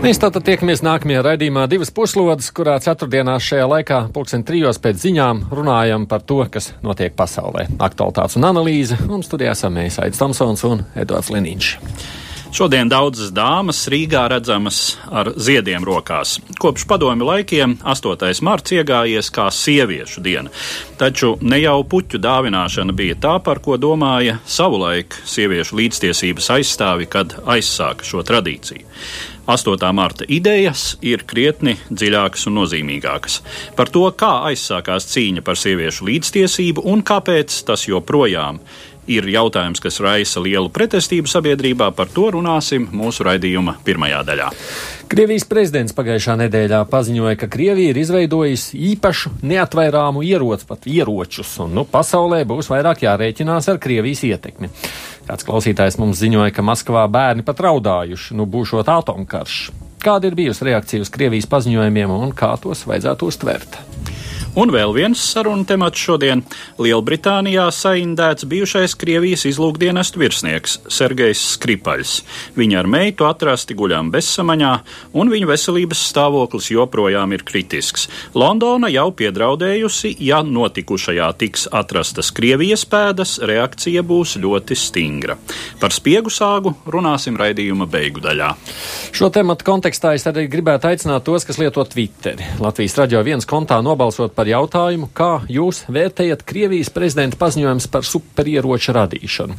Mēs tātad tiekamies nākamajā raidījumā divas puslodes, kurā ceturtdienās šajā laikā, pulksten trijos pēc ziņām, runājam par to, kas notiek pasaulē. Aktualitātes un analīze, un studijā esam mēs Aits Tamsons un Edvards Liniņš. Šodien daudzas dāmas Rīgā redzamas ar ziediem rokās. Kopš padomju laikiem 8. marts iegājies kā sieviešu diena. Taču ne jau puķu dāvināšana bija tā, par ko domāja savulaik sieviešu līdztiesības aizstāvi, kad aizsāka šo tradīciju. 8. marta idejas ir krietni dziļākas un nozīmīgākas. Par to, kā aizsākās cīņa par sieviešu līdztiesību un kāpēc tas joprojām ir jautājums, kas raisa lielu pretestību sabiedrībā, par to runāsim mūsu raidījuma pirmajā daļā. Krievijas prezidents pagājušā nedēļā paziņoja, ka Krievija ir izveidojusi īpašu neatvairāmu ieroci, pat ieročus, un nu, pasaulē būs vairāk jārēķinās ar Krievijas ietekmi. Kāds klausītājs mums ziņoja, ka Maskavā bērni pat raudājuši, nu būšot atomkarš. Kāda ir bijusi reakcija uz Krievijas paziņojumiem un kā tos vajadzētu uztvert? Un vēl viens sarunu temats šodien - Lielbritānijā saindēts bijušais Krievijas izlūkdienestu virsnieks Sergejs Skripaļs. Viņa ar meitu atrasti guļām bezsamaņā, un viņa veselības stāvoklis joprojām ir kritisks. Londona jau piedraudējusi, ja notikušajā tiks atrastas Krievijas pēdas, reakcija būs ļoti stingra. Par spiegu sāgu runāsim raidījuma beigu daļā. Šo tematu kontekstā es arī gribētu aicināt tos, kas lieto Twitteri. Latvijas radio viens kontā nobalsot par jautājumu, kā jūs vērtējat Krievijas prezidenta paziņojums par superieroču radīšanu.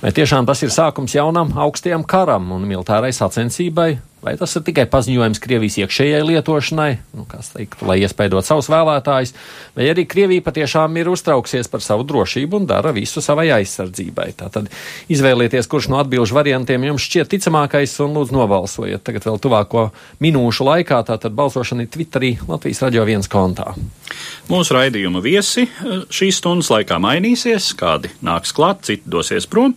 Vai tiešām tas ir sākums jaunam augstajam karam un militārai sacensībai? Vai tas ir tikai paziņojums Krievijas iekšējai lietošanai, nu, teikt, lai iespaidot savus vēlētājus, vai arī Krievija patiešām ir uztrauksies par savu drošību un dara visu savai aizsardzībai? Tātad izvēlieties, kurš no atbilžu variantiem jums šķiet ticamākais un lūdzu nobalsojiet. Tagad vēl tuvāko minūšu laikā, tātad balsošana ir Twitterī Latvijas radio viens kontā. Mūsu raidījuma viesi eh, šīs stundas laikā mainīsies, kādi nāks klāt, citi dosies prom.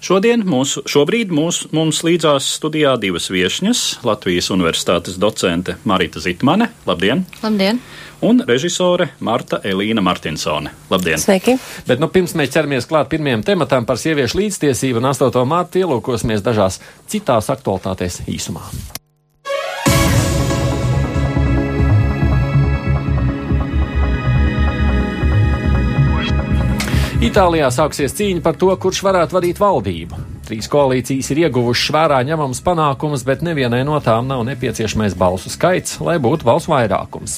Šodien mūsu, šobrīd mūs, mums līdzās studijā divas viesņas - Latvijas Universitātes docente Marita Zitmane, labdien! Labdien! Un režisore Marta Elīna Martinsone. Labdien! Sveiki! Bet nu, pirms mēs ķeramies klāt pirmajam tematam par sieviešu līdztiesību un 8. mārtu ielūkosimies dažās citās aktualitātēs īsumā. Itālijā sāksies cīņa par to, kurš varētu vadīt valdību. Trīs koalīcijas ir ieguvušas vērā ņemams panākumus, bet nevienai no tām nav nepieciešamais balsu skaits, lai būtu balsu vairākums.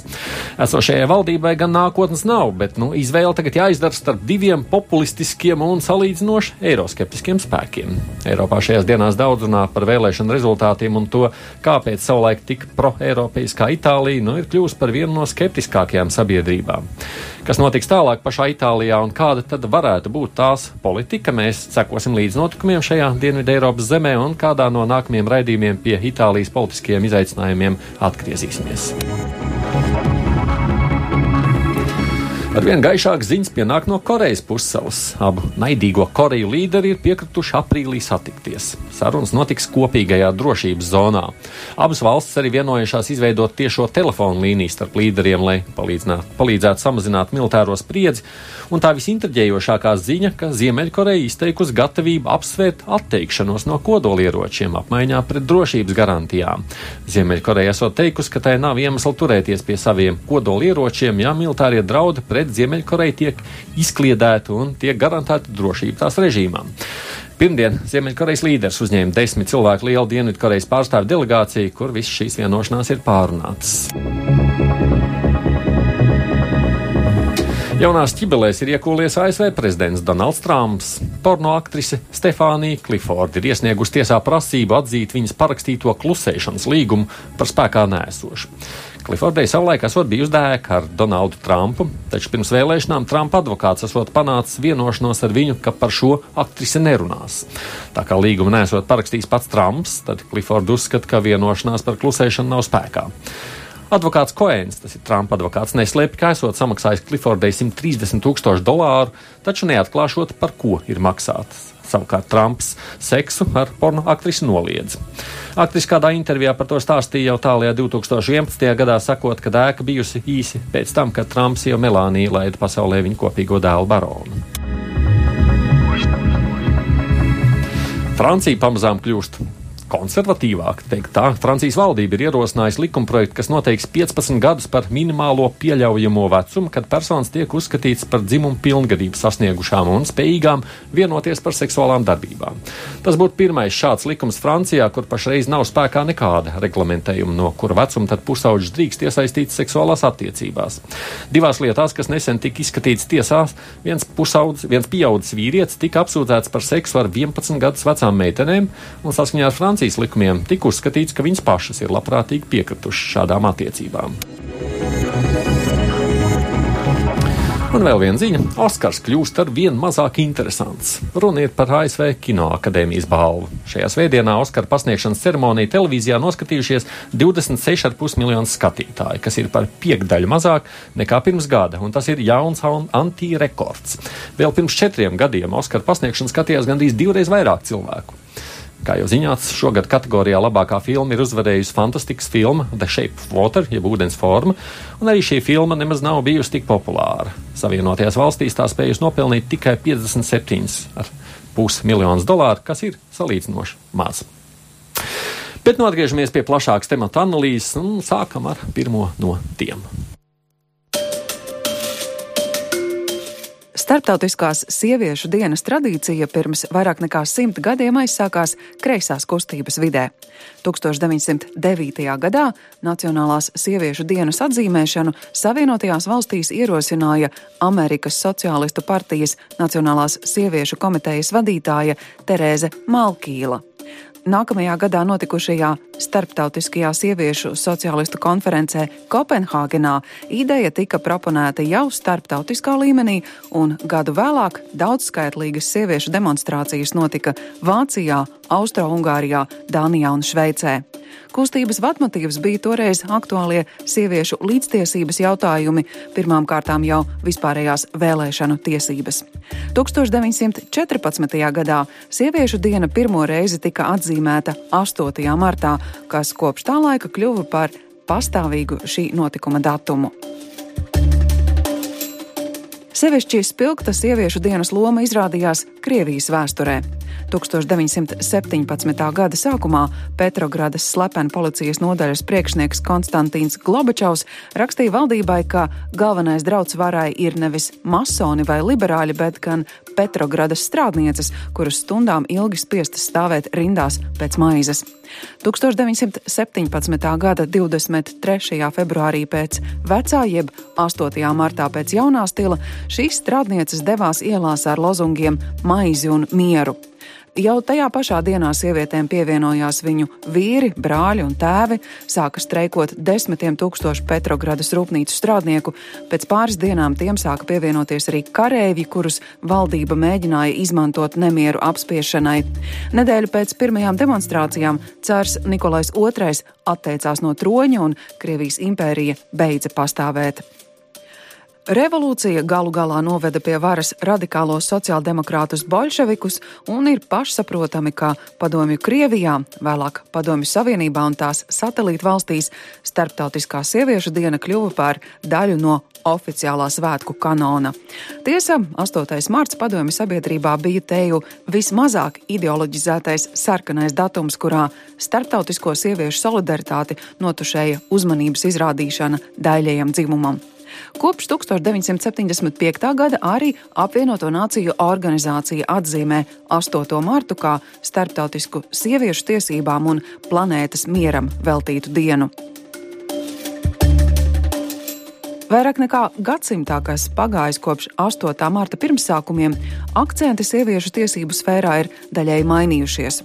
Esošajai valdībai gan nākotnes nav, bet nu, izvēle tagad jāizdara starp diviem populistiskiem un salīdzinoši eiroskeptiskiem spēkiem. Eiropā šajās dienās daudz runā par vēlēšanu rezultātiem un to, kāpēc savulaik tik pro-eiropeiskā Itālija nu, ir kļuvusi par vienu no skeptiskākajām sabiedrībām. Kas notiks tālāk pašā Itālijā un kāda tad varētu būt tās politika, mēs sekosim līdz notikumiem šajā Dienvidu Eiropas zemē un kādā no nākamajiem raidījumiem pie Itālijas politiskajiem izaicinājumiem atgriezīsimies. Arvien gaišākas ziņas pienāk no Korejas pusceles. Abu naidīgo Koreju līderi ir piekrituši aprīlī satikties. Sarunas notiks kopīgajā drošības zonā. Abas valstis arī vienojušās izveidot tiešo telefonu līniju starp līderiem, lai palīdzētu samazināt militāro spriedzi. Un tā visintriģējošākā ziņa, ka Ziemeļkoreja izteikusi gatavību apsvērt atteikšanos no kodolieročiem apmaiņā pret drošības garantijām. Ziemeļkoreja esot teikusi, ka tai nav iemesla turēties pie saviem kodolieročiem, ja militārie draudi pret Ziemeļkoreju tiek izkliedēti un tiek garantēta drošība tās režīmām. Pirmdien Ziemeļkorejas līderis uzņēma desmit cilvēku lielu Dienvidkorejas pārstāvju delegāciju, kur visas šīs vienošanās ir pārunātas. Jaunās ķibelēs ir iekūlies ASV prezidents Donalds Trumps. Porno aktrise Stefānija Kliforda ir iesniegusi tiesā prasību atzīt viņas parakstīto klusēšanas līgumu par spēkā nēsošu. Klifordai savulaik esot bijusi dēka ar Donaldu Trumpu, taču pirms vēlēšanām Trumpa advokāts esot panācis vienošanos ar viņu, ka par šo aktrisi nerunās. Tā kā līgumu nesot parakstījis pats Trumps, tad Kliforda uzskata, ka vienošanās par klusēšanu nav spēkā. Advokāts Koēns, tas ir Trumpa advokāts, neslēpj, ka esot samaksājis Cliffordai 130 tūkstošu dolāru, taču neatklāšot, par ko ir maksātas. Savukārt Trumps seksu ar porno aktrisi noliedz. Aktris kādā intervijā par to stāstīja jau tālākajā 2011. gadā, sakot, ka ēka bijusi īsi pēc tam, kad Trumps jau Melāniju laida pasaulē viņa kopīgo dēlu baronu. Francija pamazām kļūst konservatīvāk. Teikt, tā Francijas valdība ir ierosinājusi likumprojektu, kas noteiks 15 gadus par minimālo pieļaujamo vecumu, kad personas tiek uzskatītas par dzimumu pilngadību sasniegušām un spējīgām vienoties par seksuālām darbībām. Tas būtu pirmais šāds likums Francijā, kur pašreiz nav spēkā nekāda reglamentējuma, no kura vecuma tad pusauģis drīkst iesaistīts seksuālās attiecībās. Divās lietās, kas nesen tika izskatītas tiesās, viens pusaudzis, viens pieaudzis vīrietis tika apsūdzēts par seksu ar 11 gadus vecām meitenēm, un saskaņā ar Franciju Francijas likumiem tika uzskatīts, ka viņas pašas ir labprātīgi piekritušas šādām attiecībām. Un vēl viena ziņa - Oskars kļūst ar vien mazāk interesants. Runa ir par ASV Kino akadēmijas balvu. Šajā svētdienā Oskara pasniegšanas ceremoniju televīzijā noskatījušies 26,5 miljonus skatītāju, kas ir par piekdaļu mazāk nekā pirms gada, un tas ir jauns un antirekords. Vēl pirms četriem gadiem Oskara pasniegšanu skatījās gandrīz divreiz vairāk cilvēku. Kā jau ziņāts, šogad kategorijā labākā filma ir uzvarējusi fantastikas filma The Shape of Water, jeb ūdens forma, un arī šī filma nemaz nav bijusi tik populāra. Savienotajās valstīs tā spējusi nopelnīt tikai 57,5 miljonus dolāru, kas ir salīdzinoši maz. Bet nu atgriežamies pie plašākas temata analīzes un sākam ar pirmo no tiem. Startautiskās sieviešu dienas tradīcija pirms vairāk nekā simt gadiem aizsākās kreisās kustības vidē. 1909. gadā Nacionālās sieviešu dienas atzīmēšanu Savienotajās valstīs ierosināja Amerikas Sociālistu partijas Nacionālās sieviešu komitejas vadītāja Terēze Malkīla. Nākamajā gadā notikušajā starptautiskajā sieviešu sociālistu konferencē Kopenhāgenā ideja tika proponēta jau starptautiskā līmenī, un gadu vēlāk daudzskaitlīgas sieviešu demonstrācijas notika Vācijā, Austro-Ungārijā, Dānijā un Šveicē. Kustības vadmotīvs bija toreiz aktuālie sieviešu līdztiesības jautājumi, pirmām kārtām jau vispārējās vēlēšanu tiesības. 1914. gadā Sieviešu diena pirmo reizi tika atzīmēta 8. martā, kas kopš tā laika kļuva par pastāvīgu šī notikuma datumu. Sevišķi spilgta sieviešu dienas loma izrādījās Krievijas vēsturē. 1917. gada sākumā Petrogradas slepeni policijas nodaļas priekšnieks Konstantīns Globačovs rakstīja valdībai, ka galvenais drauds varai ir nevis masoni vai liberāļi, bet gan Petrogradas strādnieces, kuras stundām ilgi spiestas stāvēt rindās pēc maizes. 1917. gada 23. februārī pēc vecā jeb 8. martā pēc jaunā stila šīs strādnieces devās ielās ar lozungiem maizi un mieru. Jau tajā pašā dienā sievietēm pievienojās viņu vīri, brāļi un tēvi, sāka streikot desmitiem tūkstošu Petrogradas rūpnīcu strādnieku. Pēc pāris dienām tiem sāka pievienoties arī kareivi, kurus valdība mēģināja izmantot nemieru apspiešanai. Nedēļu pēc pirmajām demonstrācijām cērs Nikolais II atteicās no troņa un Krievijas impērija beidza pastāvēt. Revolūcija galu galā noveda pie varas radikālos sociāldemokrātus bolševikus un ir pašsaprotami, ka padomju Krievijā, vēlāk padomju Savienībā un tās satelītu valstīs starptautiskā sieviešu diena kļuva par daļu no oficiālā svētku kanona. Tiesa, 8. marts padomju sabiedrībā bija teju vismazāk ideoloģizētais sarkanais datums, kurā starptautisko sieviešu solidaritāti notušēja uzmanības izrādīšana daļējam dzimumam. Kopš 1975. gada arī apvienoto nāciju organizācija atzīmē 8. martu kā starptautisku sieviešu tiesībām un planētas mieram veltītu dienu. Vairāk nekā gadsimtā, kas pagājis kopš 8. marta pirmsākumiem, akcenti sieviešu tiesību sfērā ir daļēji mainījušies.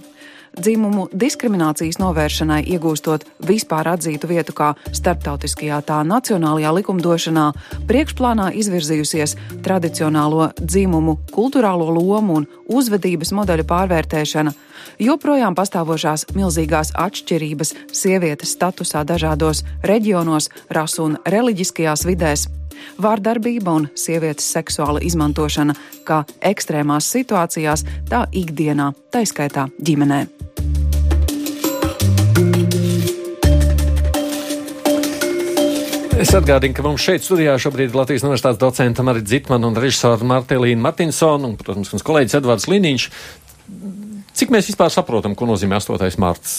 Dzimumu diskriminācijas novēršanai iegūstot vispār atzītu vietu kā starptautiskajā tā nacionālajā likumdošanā, priekšplānā izvirzījusies tradicionālo dzimumu, kultūrālo lomu un uzvedības modeļu pārvērtēšana, joprojām pastāvošās milzīgās atšķirības sievietes statusā dažādos reģionos, rasu un reliģiskajās vidēs vārdarbība un sievietes seksuāla izmantošana kā ekstrēmās situācijās, tā ikdienā, taiskaitā ģimenē. Es atgādinu, ka mums šeit studijā šobrīd ir Latvijas Universitātes docenta Marita Zitmana un režisora Martelīna Martinsona un, protams, mans kolēģis Edvards Liniņš. Cik mēs vispār saprotam, ko nozīmē 8. mārts?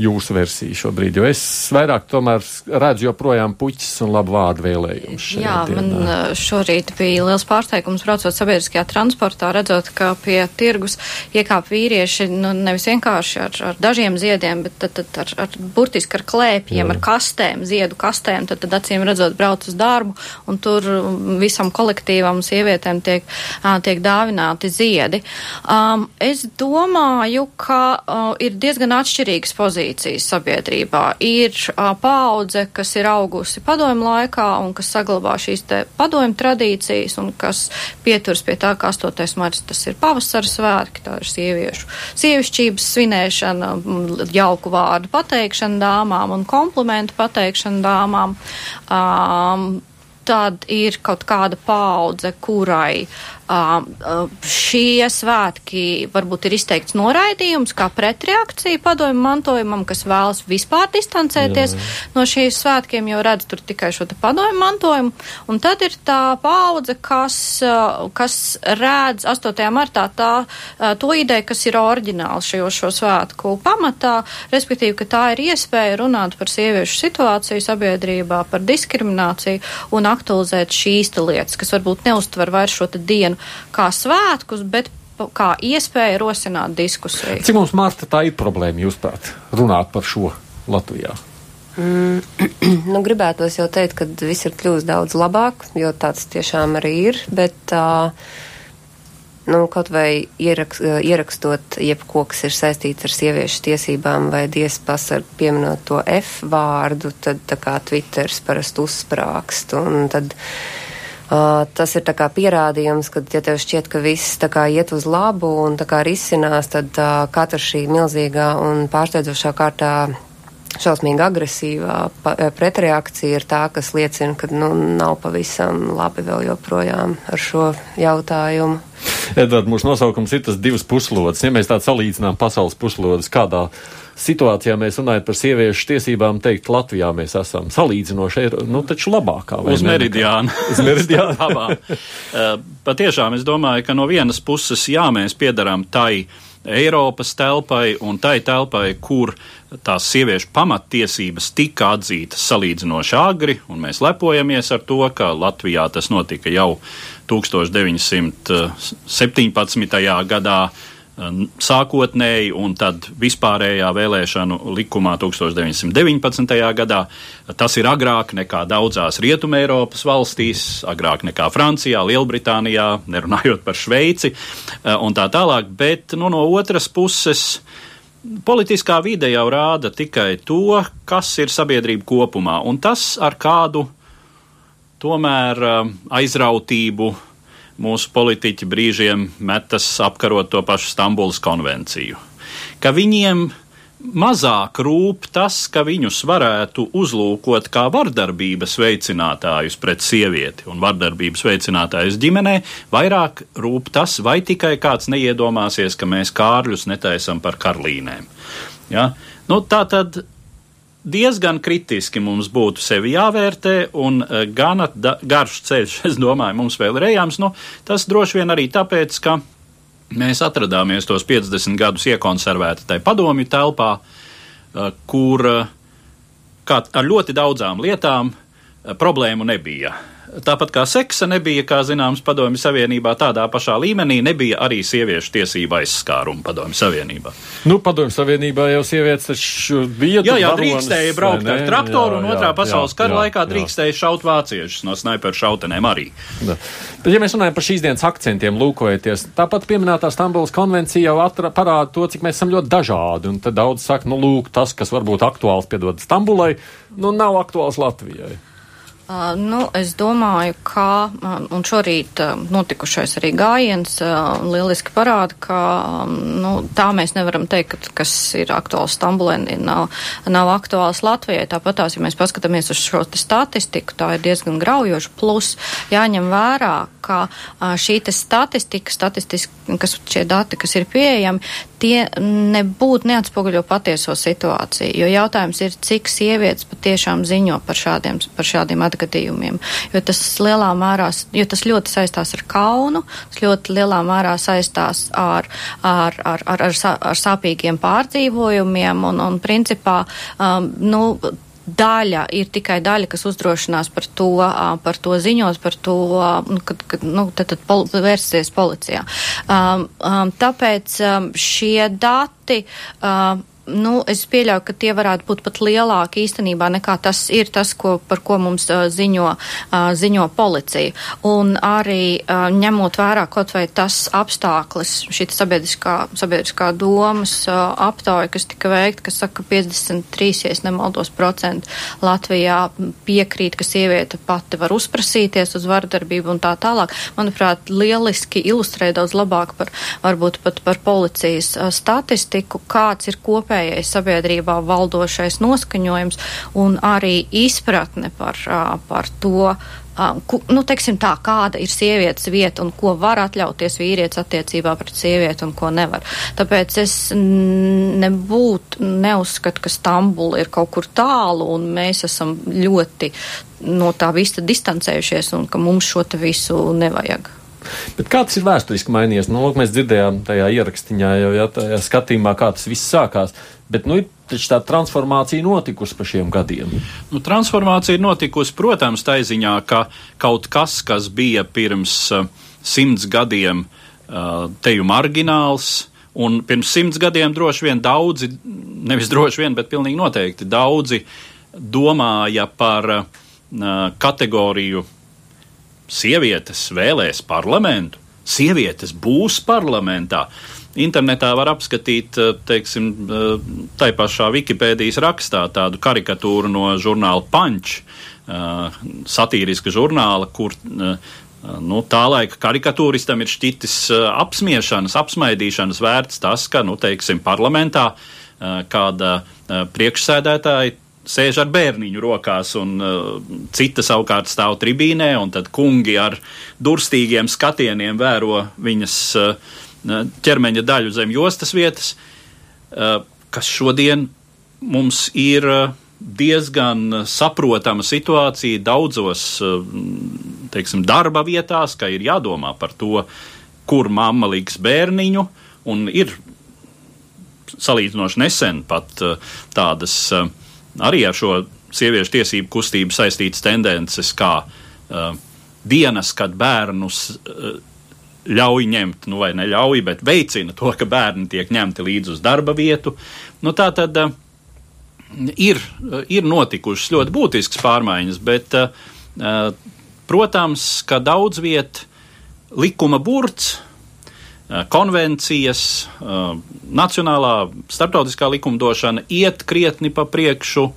Jūsu versija šobrīd? Jo es vairāk tomēr redzu joprojām puķis un labu vārdu vēlējumus. Jā, dienā. man šorīt bija liels pārsteigums braucot sabiedriskajā transportā, redzot, ka pie tirgus iekāp vīrieši nu, nevis vienkārši ar, ar dažiem ziediem, bet tad, tad ar, ar burtiski ar klēpiem, Jā. ar kastēm, ziedu kastēm, tad, tad acīm redzot brauc uz darbu un tur visam kolektīvam sievietēm tiek, tiek dāvināti ziedi. Um, es domāju, ka uh, ir diezgan atšķirīgas pozīcijas pozīcijas sabiedrībā. Ir uh, paudze, kas ir augusi padomu laikā un kas saglabā šīs te padomu tradīcijas un kas pieturas pie tā, ka 8. marts tas ir pavasara svētki, tā ir sieviešu sievišķības svinēšana, jauku vārdu pateikšana dāmām un komplimentu pateikšana dāmām. Um, tad ir kaut kāda paudze, kurai uh, Šie svētki varbūt ir izteikts noraidījums kā pretreakcija padomju mantojumam, kas vēlas vispār distancēties jā, jā. no šīs svētkiem, jo redz tur tikai šo padomju mantojumu. Un tad ir tā paudze, kas, kas redz 8. martā tā, to ideju, kas ir oriģināls šo, šo svētku pamatā, respektīvi, ka tā ir iespēja runāt par sieviešu situāciju sabiedrībā, par diskrimināciju un aktualizēt šīs lietas, kas varbūt neuztver vairs šo dienu kā svētkus, bet kā iespēja rosināt diskusiju. Cik mums, Mārta, tā ir problēma, jūsuprāt, runāt par šo Latvijā? Mm, nu, gribētos jau teikt, ka viss ir kļuvis daudz labāk, jo tāds tiešām arī ir, bet uh, nu, kaut vai ierakst, ierakstot jebko, kas ir saistīts ar sieviešu tiesībām vai diespasargu pieminot to F vārdu, tad tā kā Twitters parasti uzsprākst un tad. Uh, Uh, tas ir pierādījums, ka, ja tev šķiet, ka viss kā, iet uz labu un kā, risinās, tad uh, katra šī milzīgā un pārsteidzošā kārtā šausmīgi agresīvā pretreakcija ir tā, kas liecina, ka nu, nav pavisam labi vēl joprojām ar šo jautājumu. Edvard, mūsu nosaukums ir tas divas puslodes. Ja mēs tā salīdzinām pasaules puslodes, kādā situācijā mēs runājam par sieviešu tiesībām, teikt, Latvijā mēs esam salīdzinoši, nu, taču labākā. Uz meridiāna. Uz meridiāna. uh, patiešām es domāju, ka no vienas puses, jā, mēs piedarām tai Eiropas telpai un tai telpai, kur tās sieviešu pamattiesības tika atzītas salīdzinoši agri, un mēs lepojamies ar to, ka Latvijā tas notika jau 1917. gadā sākotnēji un tad vispārējā vēlēšanu likumā 1919. gadā. Tas ir agrāk nekā daudzās Rietumē Eiropas valstīs, agrāk nekā Francijā, Lielbritānijā, nerunājot par Šveici eh, un tā tālāk, bet nu, no otras puses. Politiskā vide jau rāda tikai to, kas ir sabiedrība kopumā, un tas ar kādu tomēr eh, aizrautību uh, mūsu politiķi brīžiem metas apkarot to pašu Stambulas konvenciju. Ka viņiem mazāk rūp tas, ka viņus varētu uzlūkot kā vardarbības veicinātājus pret sievieti un vardarbības veicinātājus ģimenē, vairāk rūp tas, vai tikai kāds neiedomāsies, ka mēs kārļus netaisam par karlīnēm. Ja? Nu, tā tad diezgan kritiski mums būtu sevi jāvērtē, un uh, gana da, garš ceļš, es domāju, mums vēl ir ejams. Nu, tas droši vien arī tāpēc, ka mēs atradāmies tos 50 gadus iekonservēti tajā padomju telpā, uh, kur uh, ar ļoti daudzām lietām problēmu nebija. Tāpat kā seksa nebija, kā zināms, Padomju Savienībā tādā pašā līmenī, nebija arī sieviešu tiesība aizskāruma Padomju Savienībā. Nu, Padomju Savienībā jau sievietes taču bija. Jā, jā, drīkstēja braukt ar traktoru, jā, un otrā pasaules kara laikā drīkstēja šaut vāciešus no snaiperu šautenēm arī. Da. Bet, ja mēs runājam par šīs dienas akcentiem, lūkojoties, tāpat pieminētā Stambulas konvencija jau atra, parāda to, cik mēs esam ļoti dažādi. Un tad daudz saka, nu, lūk, tas, kas varbūt aktuāls, piedod Stambulai, nu, nav aktuāls Latvijai. Uh, nu, es domāju, ka, un šorīt uh, notikušais arī gājiens uh, lieliski parāda, ka um, nu, tā mēs nevaram teikt, ka kas ir aktuāls Stambulē, nav, nav aktuāls Latvijai. Tāpat tās, ja mēs paskatāmies uz šo statistiku, tā ir diezgan graujoša. Plus jāņem vērā, ka šī statistika, statistika, kas šie dati, kas ir pieejami, tie nebūtu neatspoguļo patieso situāciju. Jo jautājums ir, cik sievietes patiešām ziņo par šādiem, par šādiem atgadījumiem. Jo tas lielā mērā, jo tas ļoti saistās ar kaunu, tas ļoti lielā mērā saistās ar, ar, ar, ar, ar, ar sāpīgiem pārdzīvojumiem un, un principā, um, nu, daļa ir tikai daļa, kas uzdrošinās par to, par to ziņot, par to, nu, kad, kad, nu, tad, tad pol vērsties policijā. Um, um, tāpēc um, šie dati. Um, nu, es pieļauju, ka tie varētu būt pat lielāki īstenībā nekā tas ir tas, ko, par ko mums uh, ziņo, uh, ziņo policija. Un arī uh, ņemot vērā kaut vai tas apstākļus, šī sabiedriskā, sabiedriskā domas uh, aptauja, kas tika veikta, kas saka, ka 53, ja nemaldos, procenti Latvijā piekrīt, ka sieviete pati var uzprasīties uz vardarbību un tā tālāk. Manuprāt, lieliski ilustrē daudz labāk par, varbūt pat par policijas uh, statistiku, kāds ir kopējais kopējais sabiedrībā valdošais noskaņojums un arī izpratne par, par to, nu, teiksim tā, kāda ir sievietes vieta un ko var atļauties vīrietis attiecībā pret sievieti un ko nevar. Tāpēc es nebūtu, neuzskatu, ka Stambula ir kaut kur tālu un mēs esam ļoti no tā visa distancējušies un ka mums šo te visu nevajag. Bet kā tas ir vēsturiski mainījies? Nu, lūk, mēs dzirdējām tajā ierakstiņā, jau ja, tajā skatījumā, kā tas viss sākās. Bet nu, taču tā transformācija notikusi pa šiem gadiem. Nu, transformācija ir notikusi, protams, tā ziņā, ka kaut kas, kas bija pirms uh, simts gadiem uh, teju margināls, un pirms simts gadiem droši vien daudzi, nevis droši vien, bet pilnīgi noteikti daudzi domāja par uh, kategoriju sievietes vēlēs parlamentu, sievietes būs parlamentā. Internetā var apskatīt, eh, teiksim, eh, tai pašā Wikipēdijas rakstā tādu karikatūru no žurnāla Punch, eh, satīriska žurnāla, kur nu, tā laika karikatūristam ir šķitis apsmiešanas, apsmaidīšanas vērts tas, ka, nu, teiksim, parlamentā kāda priekšsēdētāja sēž ar bērniņu rokās, un uh, cita savukārt stāv tribīnē, un tad kungi ar durstīgiem skatieniem vēro viņas uh, ķermeņa daļu zem jostas vietas, uh, kas šodien mums ir uh, diezgan saprotama situācija daudzos uh, teiksim, darba vietās, ka ir jādomā par to, kur mamma liks bērniņu, un ir salīdzinoši nesen pat uh, tādas uh, arī ar šo sieviešu tiesību kustību saistītas tendences, kā uh, dienas, kad bērnus uh, ļauj ņemt, nu vai neļauj, bet veicina to, ka bērni tiek ņemti līdzi uz darba vietu. Nu, tā tad uh, ir, uh, ir notikušas ļoti būtiskas pārmaiņas, bet, uh, uh, protams, ka daudz viet likuma burts konvencijas, uh, nacionālā, starptautiskā likumdošana iet krietni pa priekšu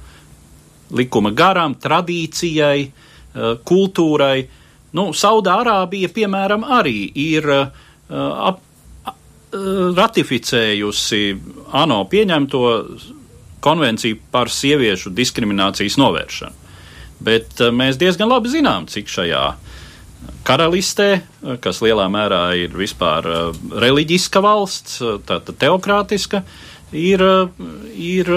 likuma garām, tradīcijai, uh, kultūrai. Nu, Saudārābija, piemēram, arī ir ap, ratificējusi ANO pieņemto konvenciju par sieviešu diskriminācijas novēršanu. Bet mēs diezgan labi zinām, cik šajā uh, karalistē, kas lielā mērā ir vispār uh, reliģiska valsts, uh, tātad teokrātiska, ir, uh, ir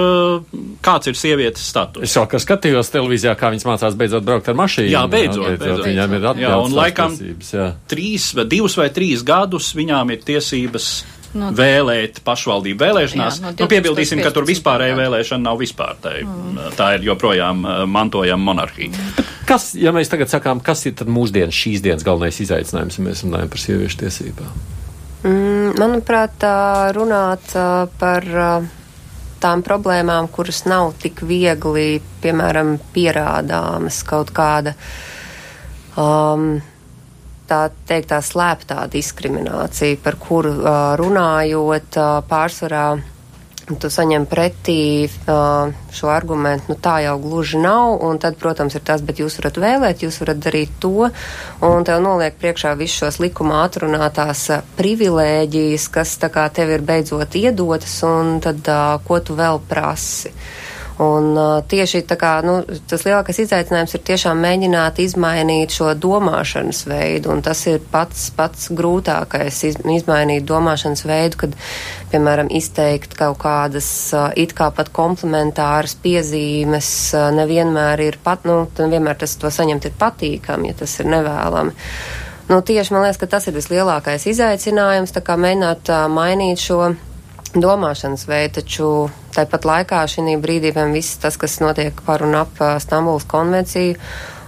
kāds ir sievietes status. Es jau kā skatījos televīzijā, kā viņas mācās beidzot braukt ar mašīnu. Jā, beidzot. Beidzot, beidzot. Viņām ir atļauts. Jā, un laikam jā. trīs divus vai trīs gadus viņām ir tiesības no, vēlēt pašvaldību vēlēšanās. Jā, no nu, piebildīsim, ka tur vispārēja vēlēšana nav vispār. Tā, mm. tā ir joprojām mantojama monarhija. Mm. Kas, ja mēs tagad sakām, kas ir mūsdienas, šīs dienas galvenais izaicinājums, ja mēs runājam par sieviešu tiesībām? Mm, manuprāt, runāt par tām problēmām, kuras nav tik viegli, piemēram, pierādāmas kaut kāda. Um, tā teikt, tā slēptā diskriminācija, par kuru uh, runājot, uh, pārsvarā tu saņem pretī uh, šo argumentu, nu tā jau gluži nav, un tad, protams, ir tas, bet jūs varat vēlēt, jūs varat darīt to, un tev noliek priekšā visus šos likumā atrunātās privilēģijas, kas tā kā tev ir beidzot iedotas, un tad, uh, ko tu vēl prasi. Un uh, tieši tā kā, nu, tas lielākais izaicinājums ir tiešām mēģināt izmainīt šo domāšanas veidu, un tas ir pats, pats grūtākais iz, izmainīt domāšanas veidu, kad, piemēram, izteikt kaut kādas uh, it kā pat komplementāras piezīmes, uh, nevienmēr ir pat, nu, nevienmēr tas to saņemt ir patīkami, ja tas ir nevēlami. Nu, tieši man liekas, ka tas ir vislielākais izaicinājums, tā kā mēģināt uh, mainīt šo domāšanas veidu, taču tāpat laikā šī brīdī viss tas, kas notiek par un ap Stambulas konvenciju,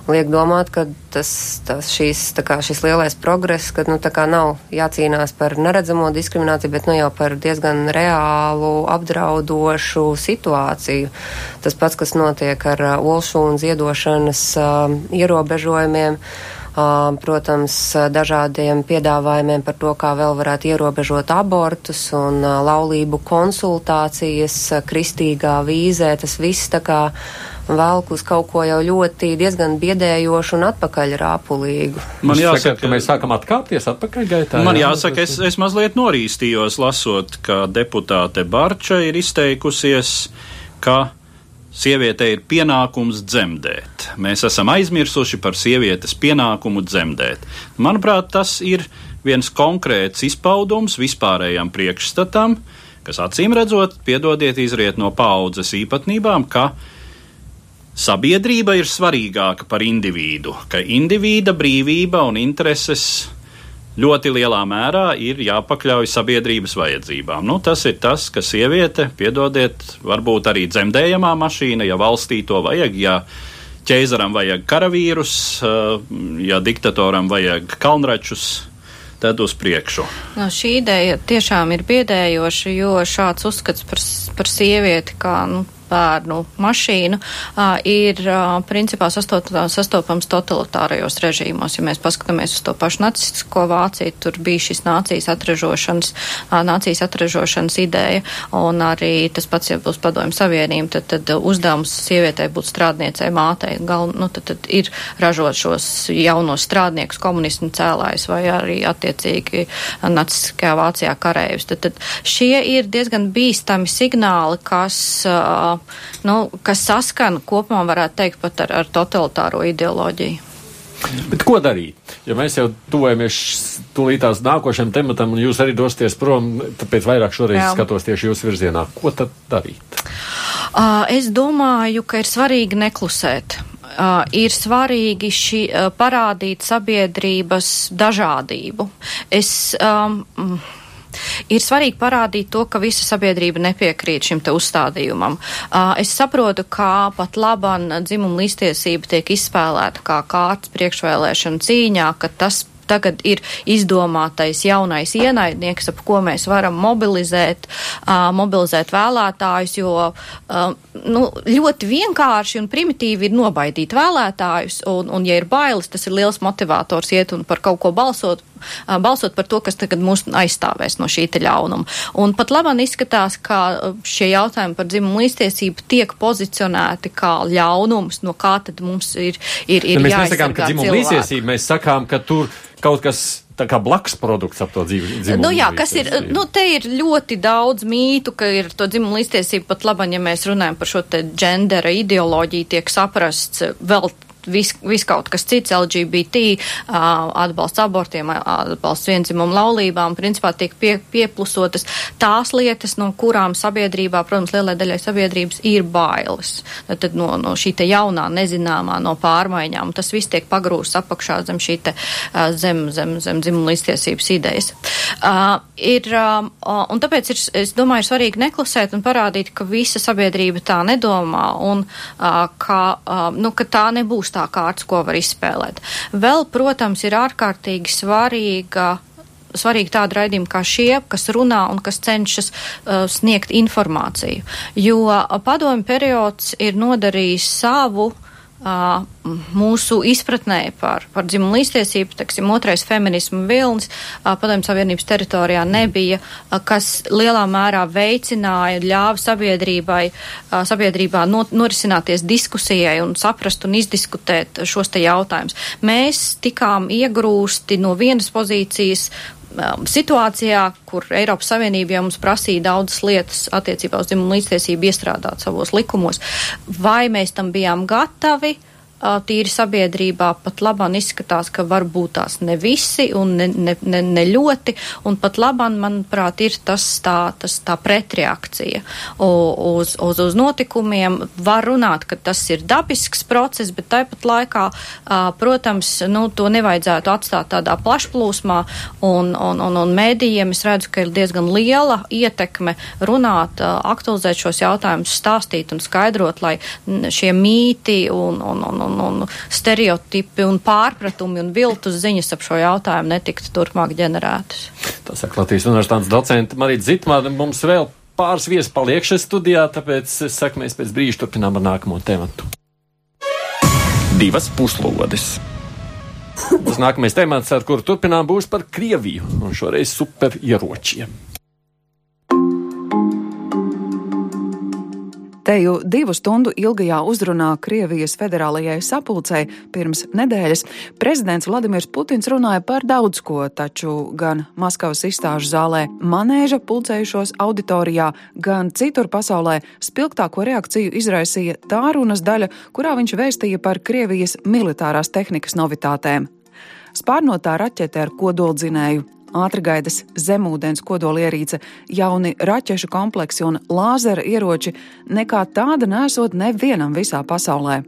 liek domāt, ka tas, tas šīs, kā, šis lielais progress, ka nu, nav jācīnās par neredzamo diskrimināciju, bet nu, jau par diezgan reālu, apdraudošu situāciju. Tas pats, kas notiek ar olšu un ziedošanas uh, ierobežojumiem. Uh, protams, dažādiem piedāvājumiem par to, kā vēl varētu ierobežot abortus un laulību konsultācijas kristīgā vīzē. Tas viss tā kā velk uz kaut ko jau ļoti diezgan biedējošu un atpakaļ rāpulīgu. Man jāsaka, ka mēs sākam atkāpties atpakaļ gaitā. Man jā, jāsaka, es, es mazliet norīstījos lasot, ka deputāte Barča ir izteikusies, ka Sievietei ir pienākums dzemdēt. Mēs esam aizmirsuši par sievietes pienākumu dzemdēt. Manuprāt, tas ir viens konkrēts izpaudums vispārējām priekšstatam, kas acīm redzot, piedodiet, izriet no paudzes īpatnībām, ka sabiedrība ir svarīgāka par individu, ka individa brīvība un intereses ļoti lielā mērā ir jāpakļauj sabiedrības vajadzībām. Nu, tas ir tas, ka sieviete, piedodiet, varbūt arī dzemdējamā mašīna, ja valstī to vajag, ja ķeizaram vajag karavīrus, eh, ja diktatoram vajag kalnračus. Tad uz priekšu. No, šī ideja tiešām ir biedējoša, jo šāds uzskats par, par sievieti kā nu, bērnu mašīnu uh, ir uh, principā sastot, sastopams totalitārajos režīmos. Ja mēs paskatāmies uz to pašu nacistisko Vāciju, tur bija šis nācijas atražošanas, uh, nācijas atražošanas ideja, un arī tas pats, ja būs padomju savienība, tad, tad uzdevums sievietei būt strādniecei, mātei, gal, nu, tad, tad ir ražot šos jaunos strādniekus, komunismu cēlājus vai arī attiecīgi nacistiskajā Vācijā karējus. Tad, tad šie ir diezgan bīstami signāli, kas uh, nu, kas saskan kopumā, varētu teikt, pat ar, ar totalitāro ideoloģiju. Bet ko darīt? Ja mēs jau tuvojamies tūlītās nākošajam tematam, un jūs arī dosieties prom, tāpēc vairāk šoreiz Jā. skatos tieši jūsu virzienā. Ko tad darīt? Uh, es domāju, ka ir svarīgi neklusēt. Uh, ir svarīgi šī, uh, parādīt sabiedrības dažādību. Es, um, ir svarīgi parādīt to, ka visa sabiedrība nepiekrīt šim te uzstādījumam. Uh, es saprotu, kā pat laban dzimuma līdztiesība tiek izspēlēta kā kārtas priekšvēlēšana cīņā, ka tas tagad ir izdomātais jaunais ienaidnieks, ap ko mēs varam mobilizēt, uh, mobilizēt vēlētājus, jo uh, nu, ļoti vienkārši un primitīvi ir nobaidīt vēlētājus, un, un ja ir bailes, tas ir liels motivators iet un par kaut ko balsot, balsot par to, kas tagad mūs aizstāvēs no šī te ļaunuma. Un pat labāk izskatās, ka šie jautājumi par dzimumu līdztiesību tiek pozicionēti kā ļaunums, no kā tad mums ir, ir, ir ja mēs nesakām, ka dzimumu līdztiesība, mēs sakām, ka tur kaut kas tā kā blakus produkts ap to dzīvi. Nu jā, kas ir, nu te ir ļoti daudz mītu, ka ir to dzimumu līdztiesību pat labāk, ja mēs runājam par šo te ģendera ideoloģiju, tiek saprasts vēl vis, vis kaut kas cits, LGBT, atbalsts abortiem, atbalsts vienzimumu laulībām, principā tiek pie, pieplusotas tās lietas, no kurām sabiedrībā, protams, lielai daļai sabiedrības ir bailes. Tad no, no šī te jaunā, nezināmā, no pārmaiņām, tas viss tiek pagrūsts apakšā zem šī te zem, zem, zem dzimumu līdztiesības idejas. Uh, ir, uh, un tāpēc ir, es domāju, ir svarīgi neklusēt un parādīt, ka visa sabiedrība tā nedomā un uh, ka, uh, nu, ka tā nebūs augstā kārtas, ko var izspēlēt. Vēl, protams, ir ārkārtīgi svarīga svarīgi tādi raidījumi kā šie, kas runā un kas cenšas uh, sniegt informāciju. Jo padomju periods ir nodarījis savu uh, mūsu izpratnē par, par dzimumu līdztiesību, teiksim, otrais feminismu vilnis padomju savienības teritorijā nebija, kas lielā mērā veicināja, ļāva sabiedrībai, sabiedrībā norisināties diskusijai un saprast un izdiskutēt šos te jautājumus. Mēs tikām iegrūsti no vienas pozīcijas situācijā, kur Eiropas Savienība jau mums prasīja daudzas lietas attiecībā uz dzimumu līdztiesību iestrādāt savos likumos, vai mēs tam bijām gatavi? Tīri sabiedrībā pat labāk izskatās, ka varbūt tās ne visi un ne, ne, ne, ne ļoti, un pat labāk, manuprāt, ir tas tā, tas tā pretreakcija uz, uz, uz notikumiem. Var runāt, ka tas ir dabisks process, bet tāpat laikā, protams, nu, to nevajadzētu atstāt tādā plašplūsmā, un, un, un, un mēdījiem es redzu, ka ir diezgan liela ietekme runāt, aktualizēt šos jautājumus, stāstīt un skaidrot, lai šie mīti un, un, un, un un, stereotipi un pārpratumi un viltus ziņas ap šo jautājumu netiktu turpmāk ģenerētas. Tas saka Latvijas universitātes docenta Marita Zitmāne. Mums vēl pāris viesi paliek šajā studijā, tāpēc es saku, mēs pēc brīža turpinām ar nākamo tematu. Divas puslodes. Tas nākamais temats, ar kuru turpinām, būs par Krieviju un šoreiz superieročiem. Teju divu stundu ilgajā uzrunā Krievijas federālajai sapulcei pirms nedēļas prezidents Vladimirs Putins runāja par daudz ko, taču gan Maskavas izstāžu zālē manēža pulcējušos auditorijā, gan citur pasaulē spilgtāko reakciju izraisīja tā runas daļa, kurā viņš vēstīja par Krievijas militārās tehnikas novitātēm. Spārnotā raķete ar kodoldzinēju, ātrgaitas zemūdens kodolierīce, jauni raķešu kompleksi un lāzera ieroči nekā tāda nesot nevienam visā pasaulē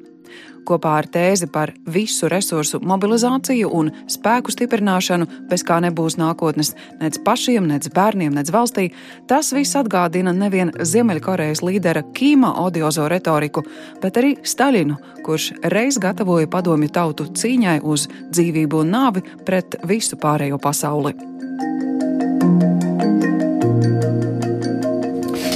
kopā ar tēzi par visu resursu mobilizāciju un spēku stiprināšanu, bez kā nebūs nākotnes nec pašiem, nec bērniem, nec valstī, tas viss atgādina nevien Ziemeļkorejas līdera Kīma odiozo retoriku, bet arī Staļinu, kurš reiz gatavoja padomju tautu cīņai uz dzīvību un nāvi pret visu pārējo pasauli.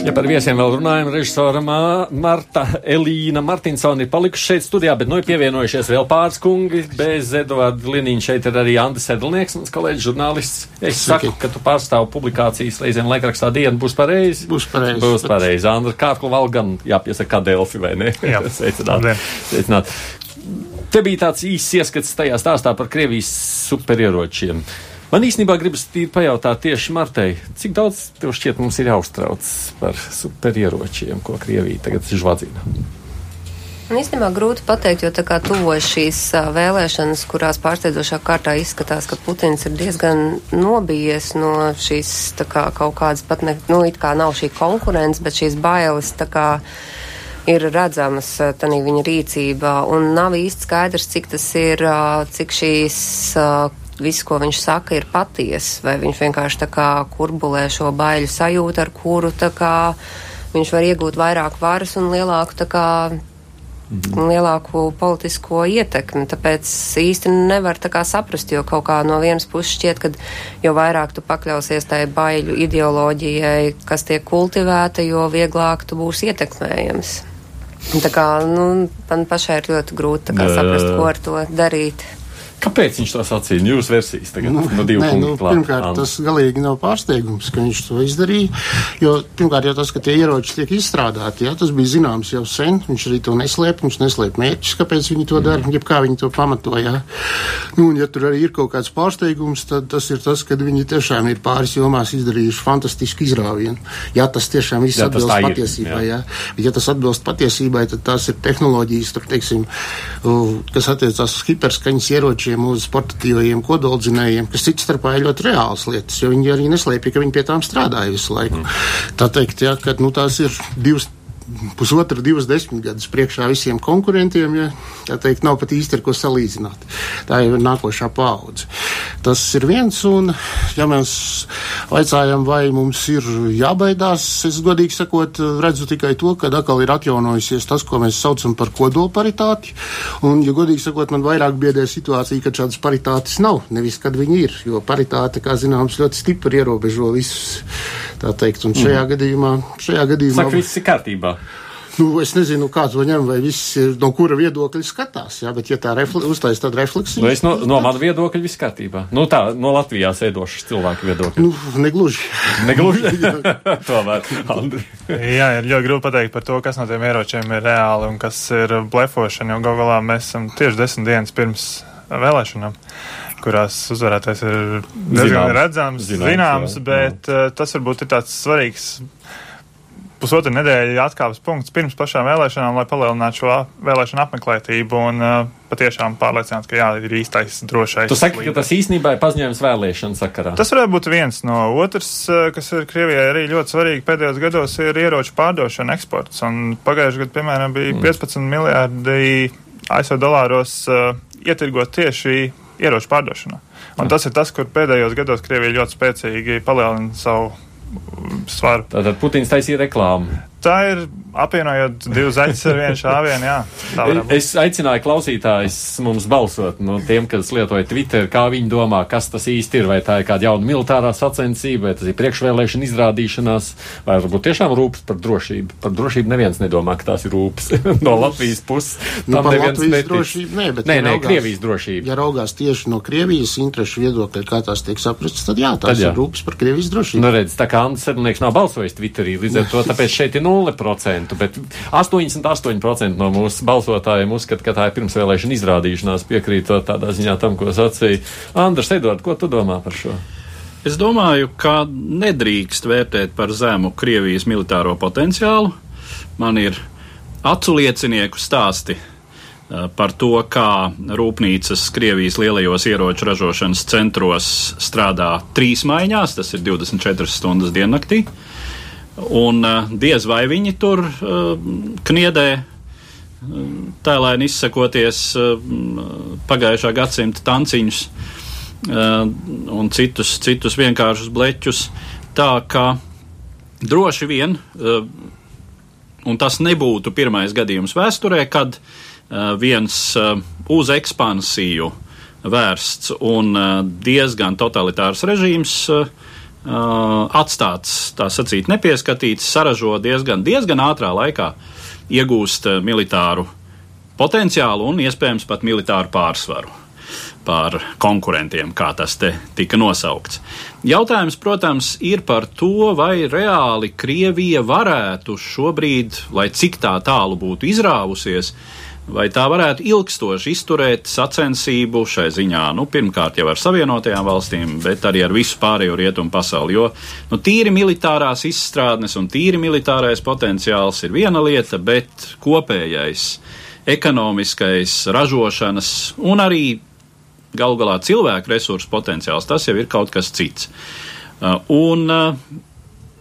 Ja par viesiem vēl runājam, režisora Marta Elīna Martinsona ir palikuši šeit studijā, bet nu ir pievienojušies vēl pāris kungi. Bez Eduarda Liniņa šeit ir arī Andris Sedlnieks, mans kolēģis žurnālists. Es Saki. saku, ka tu pārstāv publikācijas reizēm laikrakstā dienu. Būs pareizi? Būs pareizi. Būs pareizi. Andra Kārklu vēl gan jāpiesaka kā Delfi, vai ne? Jā. Sveicināt. Sveicināt. Te bija tāds īsts ieskats tajā stāstā par Krievijas superieročiem. Man īstenībā gribas pajautāt tieši Martai, cik daudz tev šķiet mums ir jāuztrauc par superieročiem, ko Krievija tagad žvadzina? Man īstenībā grūti pateikt, jo tā kā tuvojas šīs vēlēšanas, kurās pārsteidzošā kārtā izskatās, ka Putins ir diezgan nobijies no šīs kā kaut kādas pat ne, nu, it kā nav šī konkurence, bet šīs bailes tā kā ir redzamas tādā viņa rīcībā, un nav īsti skaidrs, cik tas ir, cik šīs viss, ko viņš saka, ir patiesa, vai viņš vienkārši tā kā kurbulē šo baiļu sajūtu, ar kuru tā kā viņš var iegūt vairāk varas un lielāku tā kā mm. lielāku politisko ietekmi. Tāpēc īsti nevar tā kā saprast, jo kaut kā no vienas puses šķiet, ka jo vairāk tu pakļausies tai baiļu ideoloģijai, kas tiek kultivēta, jo vieglāk tu būsi ietekmējams. Tā kā, nu, man pašai ir ļoti grūti saprast, ko ar to darīt. Kāpēc viņš to sacīja? Jūsu versijas tagad nu, no divu nē, nu, klāt. Pirmkārt, Anna. tas galīgi nav pārsteigums, ka viņš to izdarīja, jo pirmkārt jau tas, ka tie ieroči tiek izstrādāti, jā, tas bija zināms jau sen, viņš arī to neslēp, viņš neslēp mērķus, kāpēc viņi to dara, mm. jeb kā viņi to pamatoja. Nu, un ja tur arī ir kaut kāds pārsteigums, tad tas ir tas, ka viņi tiešām ir pāris jomās izdarījuši fantastisku izrāvienu. Jā, tas tiešām viss jā, atbilst patiesībai, jā. jā. Bet, ja tas atbilst patiesībai, tad tās ir tehnoloģijas, tur, teiksim, kas attiecās uz hiperskaņas ieročiem ieročiem, uz portatīvajiem kodoldzinējiem, kas cits starpā ir ļoti reāls lietas, jo viņi arī neslēpja, ka viņi pie tām strādāja visu laiku. Mm. Tā teikt, jā, ka nu, tās ir divas pusotra, divas desmitgadus priekšā visiem konkurentiem, ja tā teikt, nav pat īsti ar ko salīdzināt. Tā jau ir nākošā paudze. Tas ir viens, un ja mēs vaicājam, vai mums ir jābaidās, es godīgi sakot, redzu tikai to, ka atkal ir atjaunojusies tas, ko mēs saucam par kodolparitāti, un, ja godīgi sakot, man vairāk biedē situācija, ka šādas paritātes nav, nevis kad viņi ir, jo paritāte, kā zināms, ļoti stipri ierobežo visus, tā teikt, un šajā mm. gadījumā, šajā gadījumā. Saka, viss ir kārtībā. Nu, es nezinu, kāds to ņem, vai viss ir no kura viedokļa skatās. Jā, bet, ja tā uztaisīs tādu refleksiju, nu, es no, no manas viedokļa viss kārtībā. Nu, tā, no Latvijā sēdošas cilvēku viedokļa. Nu, negluži. negluži. Tomēr, Andri. Jā, ir ļoti grūti pateikt par to, kas no tiem ieročiem ir reāli un kas ir blefošana, jo gal galā mēs esam tieši desmit dienas pirms vēlēšanām kurās uzvarētājs ir diezgan redzams, zināms, zināms jā, bet jā. Uh, tas varbūt ir tāds svarīgs pusotra nedēļa atkāpes punkts pirms pašām vēlēšanām, lai palielinātu šo vēlēšanu apmeklētību un uh, patiešām pārliecināts, ka jā, ir īstais drošais. Tu saki, līderi. ka tas īstenībā ir paziņojums vēlēšanu sakarā. Tas varētu būt viens no otrs, uh, kas ir Krievijai arī ļoti svarīgi pēdējos gados, ir ieroču pārdošana, eksports. Un pagājušajā gadā, piemēram, bija mm. 15 miljārdi ASV dolāros uh, ietirgot tieši ieroču pārdošanā. Un mm. tas ir tas, kur pēdējos gados Krievija ļoti spēcīgi palielina savu svaru. Tātad Putins taisīja reklāmu. Tā ir apvienojot divus zaļus ar vienu šāvienu. Jā, es aicināju klausītājus mums balsot no tiem, kas lietoja Twitter, kā viņi domā, kas tas īsti ir. Vai tā ir kāda jauna militārā sacensība, vai tas ir priekšvēlēšana izrādīšanās, vai varbūt tiešām rūpes par drošību. Par drošību neviens nedomā, ka tās ir rūpes no Latvijas puses. Nu, par Latvijas netic. drošību nē, bet nē, ja nē, raugās, Krievijas drošību. Ja raugās tieši no Krievijas interešu viedokļa, kā tās tiek saprasts, tad jā, tās tad jā. ir rūpes par Krievijas drošību. Nu, redz, tā kā Andris Sedlnieks nav balsojis Twitterī, līdz ar to tāpēc šeit ir 0%, bet 88% no mūsu balsotājiem uzskata, ka tā ir pirmsvēlēšana izrādīšanās, piekrītot tādā ziņā tam, ko sacīja Andrs Edvards. Ko tu domā par šo? Es domāju, ka nedrīkst vērtēt par zemu Krievijas militāro potenciālu. Man ir aculiecinieku stāsti eh, par to, kā rūpnīcas Krievijas lielajos ieroču ražošanas centros strādā trīs maiņās, tas ir 24 stundas diennaktī. Uh, Un uh, diez vai viņi tur uh, kniedē, uh, tēlēni izsakoties pagājušā gadsimta tanciņus un citus, citus vienkāršus bleķus. Tā kā droši vien, un tas nebūtu pirmais gadījums vēsturē, kad viens uz ekspansiju vērsts un diezgan totalitārs režīms Uh, atstāts, tā sacīt, nepieskatīts, saražo diezgan, diezgan ātrā laikā, iegūst uh, militāru potenciālu un iespējams pat militāru pārsvaru pār konkurentiem, kā tas te tika nosaukts. Jautājums, protams, ir par to, vai reāli Krievija varētu šobrīd, lai cik tā tālu būtu izrāvusies, uh, vai tā varētu ilgstoši izturēt sacensību šai ziņā, nu, pirmkārt jau ar Savienotajām valstīm, bet arī ar visu pārējo rietumu pasauli. Jo nu, tīri militārās izstrādnes un tīri militārais potenciāls ir viena lieta, bet kopējais ekonomiskais, ražošanas un arī galu galā cilvēku resursu potenciāls, tas jau ir kaut kas cits. Uh, un uh,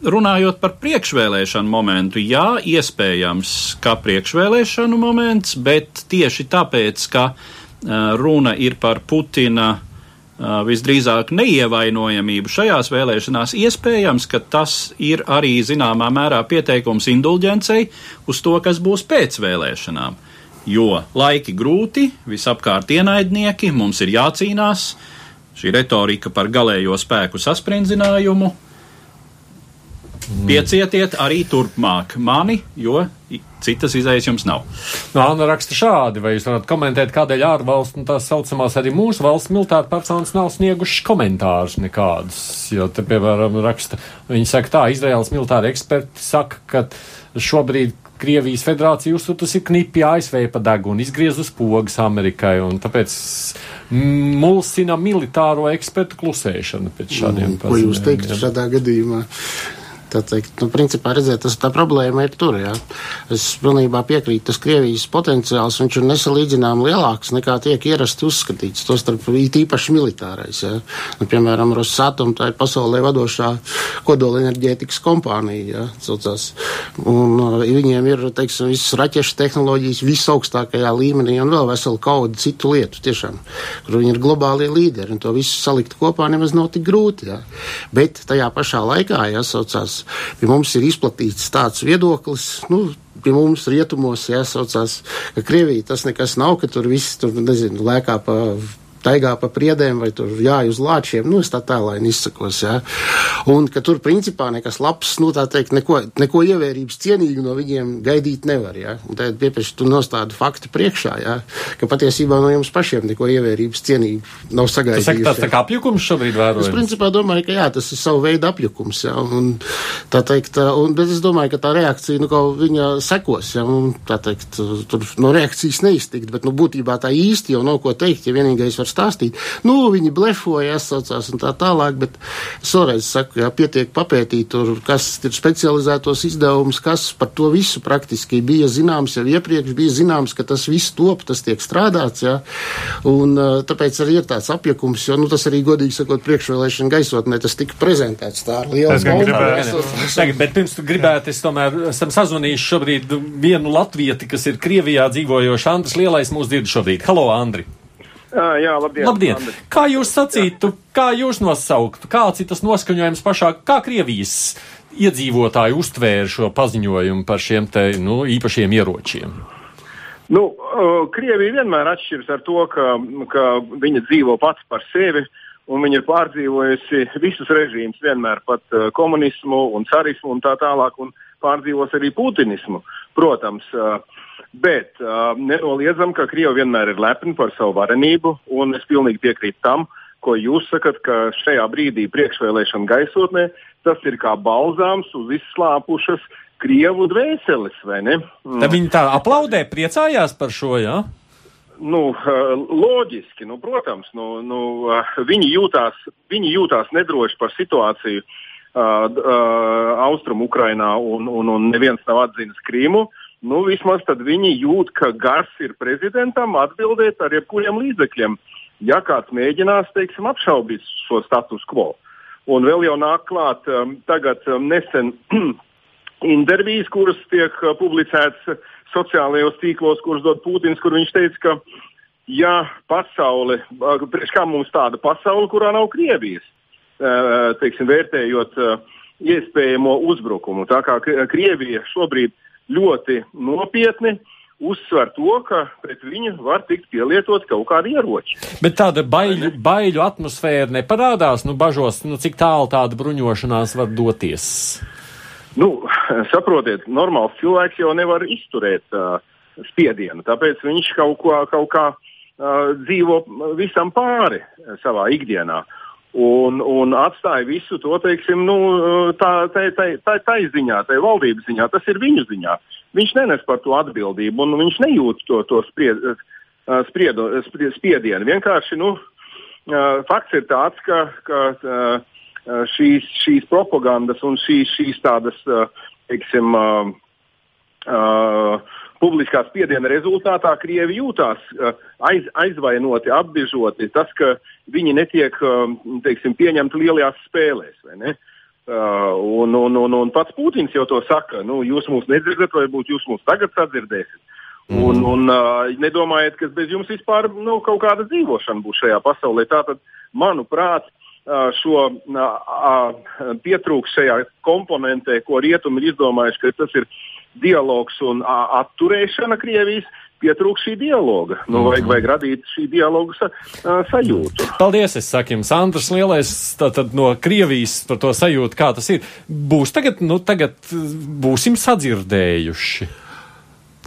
runājot par priekšvēlēšanu momentu, jā, iespējams, ka priekšvēlēšanu moments, bet tieši tāpēc, ka uh, runa ir par Putina uh, visdrīzāk neievainojamību šajās vēlēšanās, iespējams, ka tas ir arī zināmā mērā pieteikums indulģencei uz to, kas būs pēc vēlēšanām. Jo laiki grūti, visapkārt ienaidnieki, mums ir jācīnās, šī retorika par galējo spēku sasprindzinājumu, Piecietiet arī turpmāk mani, jo citas izējas jums nav. No, Anna raksta šādi, vai jūs varat komentēt, kādēļ ārvalstu un tās saucamās arī mūsu valsts militāra personas nav sniegušas komentārus nekādus. Jo te, piemēram, raksta, viņi saka tā, Izraels militāri eksperti saka, ka šobrīd Krievijas federācija uzsūtusi knipi ASV pa degunu, izgriez uz pogas Amerikai, un tāpēc mulsina militāro ekspertu klusēšanu pēc šādiem paziņojumiem. Ko jūs teiktu šādā gadījumā? Teikt, nu, principā redzēt, tas tā problēma ir tur, jā. Es pilnībā piekrītu, tas Krievijas potenciāls, ir nesalīdzinām lielāks nekā tiek ierasti uzskatīts, to starp īpaši militārais, jā. Nu, piemēram, Rosatom, tā ir pasaulē vadošā kodolenerģētikas kompānija, jā, saucās. Un uh, viņiem ir, teiksim, visas raķešu tehnoloģijas visaugstākajā līmenī un vēl vesela kauda citu lietu, tiešām, kur viņi ir globālie līderi, to visu salikt kopā nemaz nav tik grūti, jā. Bet tajā pašā laikā, jāsaucās, pie mums ir izplatīts tāds viedoklis, nu, pie mums rietumos jāsaucās, ka Krievija tas nekas nav, ka tur viss tur, nezinu, lēkā pa taigā pa priedēm vai tur jāj uz lāčiem, nu, es tā tālaini izsakos, jā. Un, ka tur principā nekas labs, nu, tā teikt, neko, neko ievērības cienīgu no viņiem gaidīt nevar, jā. Un tad piepeši tu nostādi faktu priekšā, jā, ka patiesībā no jums pašiem neko ievērības cienīgu nav sagaidījuši. Tas tāds tā kā apjukums šobrīd vērojams. Es principā domāju, ka jā, tas ir savu veidu apjukums, jā, un tā teikt, un, bet es domāju, ka tā reakcija, nu, kaut viņa sekos, jā, un tā teikt, tur no reakcijas neiztikt, bet, nu, būtībā tā īsti jau nav ko teikt, ja vienīgais var stāstīt. Nu, viņi blefoja, atsaucās un tā tālāk, bet es vēlreiz saku, jā, pietiek papētīt, tur, kas ir specializētos izdevumus, kas par to visu praktiski bija zināms jau iepriekš, bija zināms, ka tas viss top, tas tiek strādāts, jā, un tāpēc arī ir tāds apjakums, jo, nu, tas arī godīgi sakot, priekšvēlēšana gaisotnē tas tika prezentēts tā ar lielu bombu. Bet pirms tu gribētu, es tomēr esam sazvanījuši šobrīd vienu latvieti, kas ir Krievijā dzīvojoši. Andris Lielais mūs dzird šobrīd. Halo, Andri! Jā, labdien! labdien. Kā jūs sacītu, jā. kā jūs nosauktu, kāds ir tas noskaņojums pašā, kā Krievijas iedzīvotāji uztvēra šo paziņojumu par šiem te, nu, īpašiem ieročiem? Nu, Krievija vienmēr atšķiras ar to, ka, ka viņa dzīvo pats par sevi, un viņa ir pārdzīvojusi visus režīmus, vienmēr pat komunismu un carismu un tā tālāk, un pārdzīvos arī putinismu. Protams, uh, Bet uh, nenoliedzam, ka Krievija vienmēr ir lepna par savu varenību, un es pilnīgi piekrītu tam, ko jūs sakat, ka šajā brīdī priekšvēlēšana gaisotnē tas ir kā balzāms uz izslāpušas Krievu dvēseles, vai ne? Mm. Tad viņi tā aplaudē, priecājās par šo, jā? Ja? Nu, loģiski, nu, protams, nu, nu, viņi, jūtās, viņi jūtās nedroši par situāciju uh, uh, Austrum Ukrainā un, un, un neviens nav atzīmis Krīmu. Uh, nu, vismaz tad viņi jūt, ka gars ir prezidentam atbildēt ar jebkuriem līdzekļiem, ja kāds mēģinās, teiksim, apšaubīt šo status quo. Un vēl jau nāk klāt um, tagad um, nesen intervijas, kuras tiek uh, publicētas sociālajos tīklos, kuras dod Putins, kur viņš teica, ka ja pasaule, uh, priekš kā mums tāda pasaule, kurā nav Krievijas, uh, teiksim, vērtējot uh, iespējamo uzbrukumu. Tā kā Krievija šobrīd ir ļoti nopietni uzsver to, ka pret viņu var tikt pielietot kaut kādi ieroči. Bet tāda baiļu, baiļu atmosfēra neparādās, nu, bažos, nu, cik tālu tāda bruņošanās var doties. Nu, saprotiet, normāls cilvēks jau nevar izturēt uh, spiedienu, tāpēc viņš kaut, ko, kaut kā uh, dzīvo visam pāri savā ikdienā. Uh, un, un atstāja visu to teiksim, nu, tā, tā, tā, tā, tā ziņā, tā valdības ziņā. Tas ir viņu ziņā. Viņš nenes par to atbildību un viņš nejūt to, to spried, spriedu, spiedienu. Vienkārši nu, fakts ir tāds, ka, ka šīs, šīs propagandas un šīs, šīs tādas, teiksim, publiskā spiediena rezultātā Krievi jūtās uh, aiz, aizvainoti, apbiežoti. Tas, ka viņi netiek um, teiksim, pieņemti lielajās spēlēs. Uh, un, un, un, un pats Putins jau to saka, nu, jūs mūs nedzirdat, vai būt jūs mūs tagad sadzirdēsiet. Mm. Un, un uh, nedomājiet, ka bez jums vispār nu, kaut kāda dzīvošana būs šajā pasaulē. Tātad, manuprāt, uh, šo uh, uh, pietrūks šajā komponentē, ko rietumi ir izdomājuši, ka tas ir dialogs un atturēšana Krievijas, pietrūkst šī dialoga. Nu, vajag, vajag radīt šī dialoga sa, uh, sajūtu. Paldies, es saku jums, Andrs Lielais, tātad no Krievijas par to sajūtu, kā tas ir. Būs tagad, nu, tagad būsim sadzirdējuši.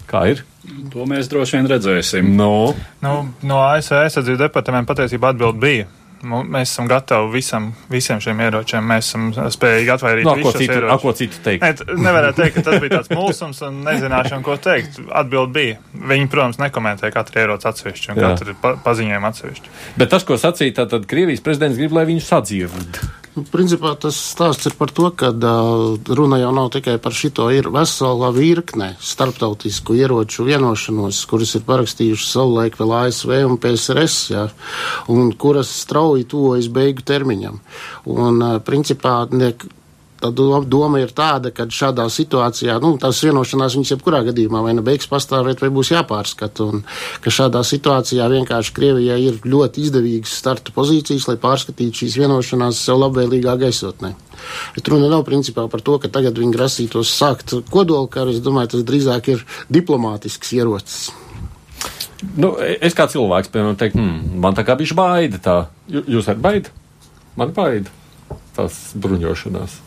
Kā ir? To mēs droši vien redzēsim. No, nu, no ASV aizsardzības departamenta patiesībā atbild bija Mēs esam gatavi visam, visiem šiem ieročiem. Mēs esam spējīgi atvairīt no, ko citu, a, ko citu teikt. Ne, nevarētu teikt, ka tas bija tāds mulsums un nezināšana, ko teikt. Atbild bija. Viņi, protams, nekomentē katru ieroci atsevišķi un Jā. katru pa, paziņojumu atsevišķi. Bet tas, ko sacīja, tad Krievijas prezidents grib, lai viņu sadzird. Nu, principā tas stāsts ir par to, ka uh, runa jau nav tikai par šito, ir vesela virkne starptautisku ieroču vienošanos, kuras ir parakstījušas savulaik vēl ASV un PSRS, jā, un kuras strauji tuvojas beigu termiņam. Un, uh, principā, ne, Tā doma ir tāda, ka šādā situācijā, nu, tās vienošanās viņas jebkurā gadījumā vai nu beigs pastāvēt, vai būs jāpārskata. Un ka šādā situācijā vienkārši Krievijai ir ļoti izdevīgas starta pozīcijas, lai pārskatītu šīs vienošanās sev labvēlīgā gaisotnē. Bet runa nav principā par to, ka tagad viņi grasītos sākt kodolkaru. Es domāju, tas drīzāk ir diplomātisks ierocis. Nu, es kā cilvēks, piemēram, teiktu, hmm, man tā kā bija baida. Tā. Jūs esat baida? Man baida tās bruņošanās.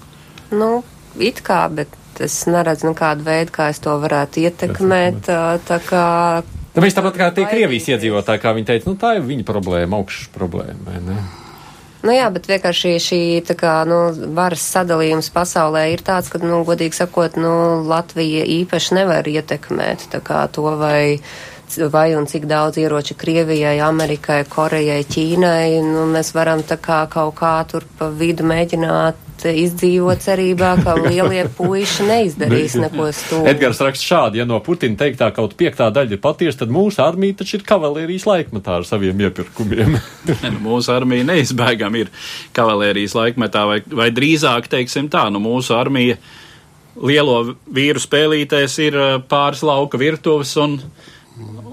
Nu, it kā, bet es neredzu nekādu veidu, kā es to varētu ietekmēt. Tā kā. Nu, mēs tāpat kā tie Krievijas iedzīvotāji, kā viņi teica, nu tā ir viņa problēma, augšas problēma, vai ne? Nu jā, bet vienkārši šī kā, nu, varas sadalījums pasaulē ir tāds, ka, nu, godīgi sakot, nu, Latvija īpaši nevar ietekmēt kā, to, vai, vai un cik daudz ieroči Krievijai, Amerikai, Korejai, Ķīnai. Nu, mēs varam kā kaut kā tur pa vidu mēģināt izdzīvo cerībā, ka lielie puiši neizdarīs neko stūri. Edgars raksta šādi, ja no Putina teiktā kaut piektā daļa ir patiesa, tad mūsu armija taču ir kavalērijas laikmetā ar saviem iepirkumiem. nu, mūsu armija neizbēgam ir kavalērijas laikmetā, vai, vai drīzāk, teiksim tā, nu mūsu armija lielo vīru spēlītēs ir pāris lauka virtuves un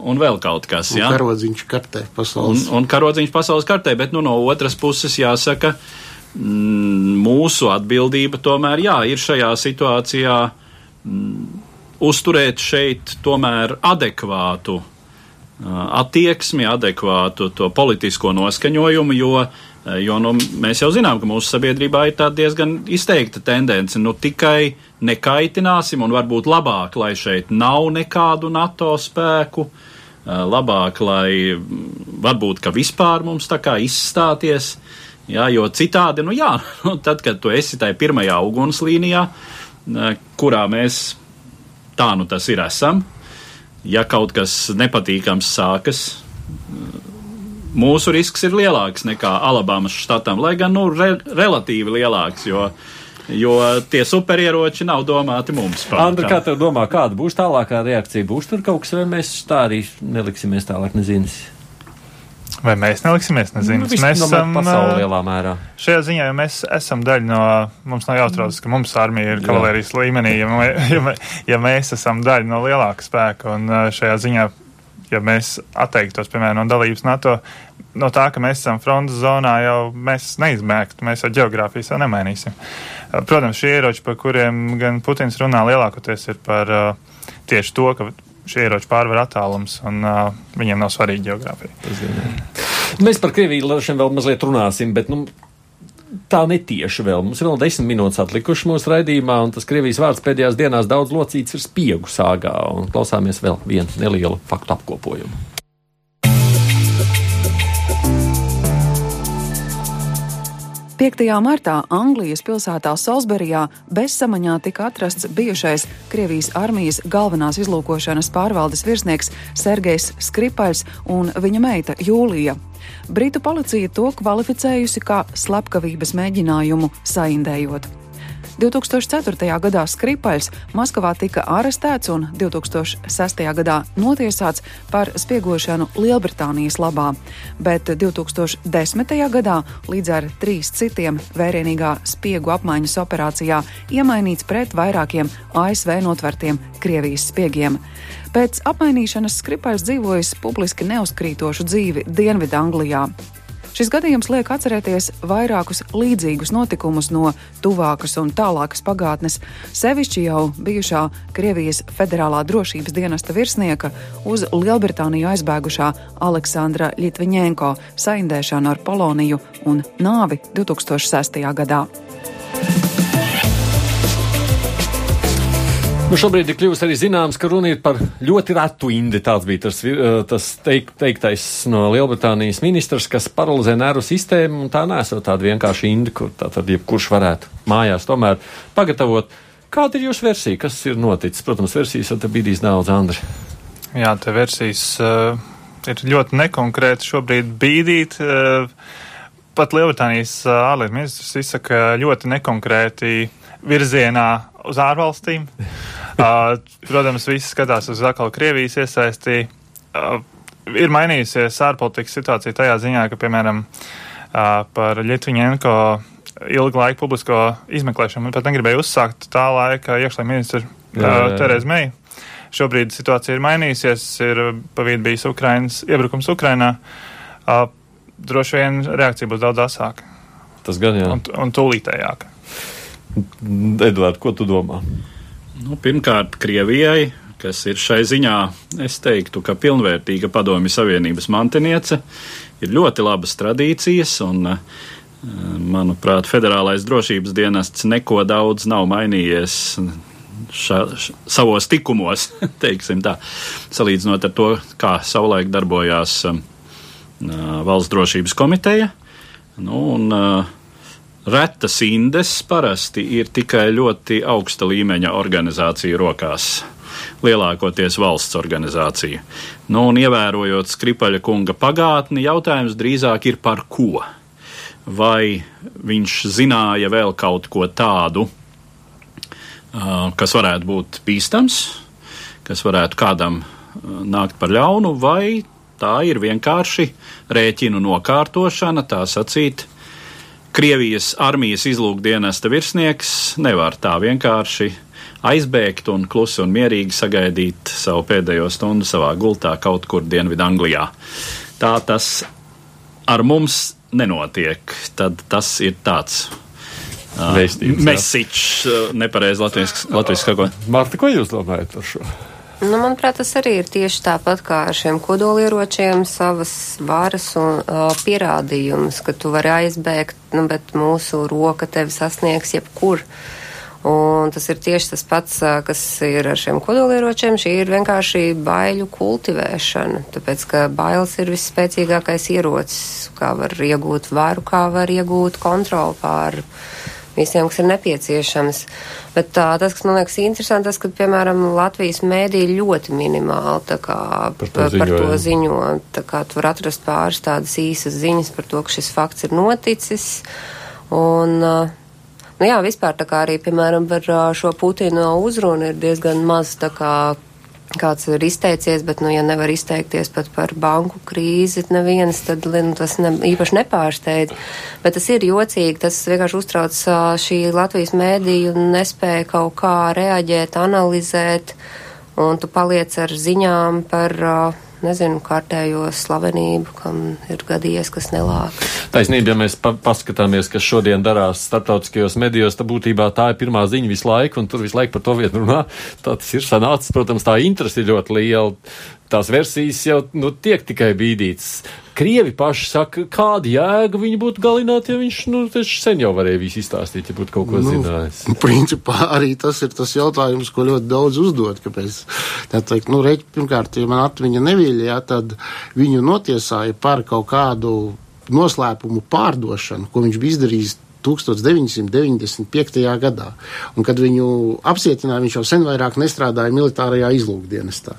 un vēl kaut kas. Ja? Karodziņš kartē pasaules. Un, un karodziņš pasaules kartē, bet nu, no otras puses jāsaka, uh, mūsu atbildība tomēr jā, ir šajā situācijā mm, uzturēt šeit tomēr adekvātu attieksmi, adekvātu to politisko noskaņojumu, jo, jo nu, mēs jau zinām, ka mūsu sabiedrībā ir tāda diezgan izteikta tendence, nu tikai nekaitināsim un varbūt labāk, lai šeit nav nekādu NATO spēku, labāk, lai mm, varbūt, ka vispār mums tā kā izstāties. Jā, jo citādi, nu jā, nu, tad, kad tu esi tajā pirmajā ugunslīnijā, kurā mēs tā nu tas ir esam, ja kaut kas nepatīkams sākas, mūsu risks ir lielāks nekā Alabamas štatam, lai gan nu, re, relatīvi lielāks, jo, jo tie superieroči nav domāti mums. Andra, kā tev domā, kāda būs tālākā reakcija? Būs tur kaut kas, vai mēs tā arī neliksimies tālāk, nezinu. Vai mēs neliksimies? Nezinu. Nu, mēs esam pasaulē lielā mērā. Šajā ziņā ja mēs esam daļa no, mums nav jāuztraucas, ka mums armija ir kavalērijas līmenī, ja, mē, ja, ja mēs esam daļa no lielāka spēka. Un šajā ziņā, ja mēs atteiktos, piemēram, no dalības NATO, no tā, ka mēs esam frontes zonā, jau mēs neizmēgtu, mēs jau geogrāfijas jau nemainīsim. Protams, šie ieroči, par kuriem gan Putins runā, lielākoties ir par uh, tieši to, ka šie ieroči pārvar attālums, un uh, viņiem nav svarīga geogrāfija. Mēs par Krieviju vēl mazliet runāsim, bet nu, tā netieši vēl. Mums ir vēl desmit minūtes atlikušas mūsu raidījumā, un tas Krievijas vārds pēdējās dienās daudz locīts ir spiegu sāgā, un klausāmies vēl vienu nelielu faktu apkopojumu. 5. martā Anglijas pilsētā Salisburijā bezsamaņā tika atrasts bijušais Krievijas armijas galvenās izlūkošanas pārvaldes virsnieks Sergejs Skripaļs un viņa meita Jūlija. Britu policija to kvalificējusi kā slepkavības mēģinājumu saindējot. 2004. gadā Skripaļs Maskavā tika arestēts un 2006. gadā notiesāts par spiegošanu Lielbritānijas labā, bet 2010. gadā līdz ar trīs citiem vērienīgā spiegu apmaiņas operācijā iemainīts pret vairākiem ASV notvertiem Krievijas spiegiem. Pēc apmainīšanas Skripaļs dzīvojas publiski neuzkrītošu dzīvi Dienvidanglijā. Šis gadījums liek atcerēties vairākus līdzīgus notikumus no tuvākas un tālākas pagātnes, sevišķi jau bijušā Krievijas federālā drošības dienesta virsnieka uz Lielbritāniju aizbēgušā Aleksandra Ļitviņēnko saindēšanu ar Poloniju un nāvi 2006. gadā. Nu, šobrīd ir kļuvis arī zināms, ka runa ir par ļoti retu indi. Tāds bija tas, eh, tas teik, teiktais no Lielbritānijas ministrs, kas paralizē nervu sistēmu, un tā nesot tāda vienkārša indi, kur tātad jebkurš varētu mājās tomēr pagatavot. Kāda ir jūsu versija, kas ir noticis? Protams, versijas jau te bīdīs daudz, Andri. Jā, te versijas uh, ir ļoti nekonkrēti šobrīd bīdīt. Uh, pat Lielbritānijas ārlietu ministrs izsaka ļoti nekonkrēti virzienā uz ārvalstīm. uh, protams, visi skatās uz atkal Krievijas iesaisti. Uh, ir mainījusies ārpolitikas situācija tajā ziņā, ka, piemēram, uh, par Ļetviņenko ilgu laiku publisko izmeklēšanu pat negribēja uzsākt tā laika iekšlietu ministra uh, Tereza Meija. Šobrīd situācija ir mainījusies, ir pavīd bijis Ukrainas iebrukums Ukrainā. Uh, droši vien reakcija būs daudz asāka. Tas gan jā. Un, un tūlītējāka. Edvard, ko tu domā? Nu, pirmkārt, Krievijai, kas ir šai ziņā, es teiktu, ka pilnvērtīga padomju savienības mantiniece, ir ļoti labas tradīcijas un, manuprāt, federālais drošības dienests neko daudz nav mainījies ša, ša, savos tikumos, teiksim tā, salīdzinot ar to, kā savulaik darbojās uh, valsts drošības komiteja. Nu, un, uh, retas indes parasti ir tikai ļoti augsta līmeņa organizācija rokās. Lielākoties valsts organizācija. Nu, un ievērojot Skripaļa kunga pagātni, jautājums drīzāk ir par ko. Vai viņš zināja vēl kaut ko tādu, kas varētu būt bīstams, kas varētu kādam nākt par ļaunu, vai tā ir vienkārši rēķinu nokārtošana, tā sacīt, Krievijas armijas izlūkdienesta virsnieks nevar tā vienkārši aizbēgt un klusi un mierīgi sagaidīt savu pēdējo stundu savā gultā kaut kur Dienvidu Anglijā. Tā tas ar mums nenotiek. Tad tas ir tāds. Mesiķis, nepareizi latviešu sakot. Marta, ko jūs domājat par šo? Nu, manuprāt, tas arī ir tieši tāpat kā ar šiem kodolieročiem, savas varas un uh, pierādījums, ka tu vari aizbēgt, nu, bet mūsu roka tevi sasniegs jebkur. Un tas ir tieši tas pats, kas ir ar šiem kodolieročiem. Šī ir vienkārši baiļu kultivēšana, tāpēc ka bailes ir visspēcīgākais ierocis, kā var iegūt varu, kā var iegūt kontroli pār visiem, kas ir nepieciešams. Bet tā, tas, kas man liekas interesanti, tas, ka, piemēram, Latvijas mēdī ļoti minimāli kā, par to, par, par to ziņo. Tā kā tu var atrast pāris tādas īsas ziņas par to, ka šis fakts ir noticis. Un, nu jā, vispār tā kā arī, piemēram, par šo Putina uzrunu ir diezgan maz tā kā kāds ir izteicies, bet, nu, ja nevar izteikties pat par banku krīzi, neviens, tad nu, tas ne, īpaši nepārsteidz. Bet tas ir jocīgi, tas vienkārši uztrauc šī Latvijas mēdīju nespēja kaut kā reaģēt, analizēt, un tu paliec ar ziņām par. Uh, nezinu, kārtējo slavenību, kam ir gadījies, kas nelāk. Taisnība, ja mēs pa paskatāmies, kas šodien darās starptautiskajos medijos, tad būtībā tā ir pirmā ziņa visu laiku, un tur visu laiku par to vietu runā. Tā tas ir sanācis, protams, tā interesi ir ļoti liela tās versijas jau nu, tiek tikai bīdītas. Krievi paši saka, kāda jēga viņi būtu galināti, ja viņš nu, sen jau varēja visu izstāstīt, ja būtu kaut ko nu, zinājis. Principā arī tas ir tas jautājums, ko ļoti daudz uzdod. Kāpēc? Tā teikt, nu, reķi, pirmkārt, ja man atmiņa nevīļa, jā, tad viņu notiesāja par kaut kādu noslēpumu pārdošanu, ko viņš bija izdarījis 1995. gadā. Un, kad viņu apcietināja, viņš jau sen vairāk nestrādāja militārajā izlūkdienestā.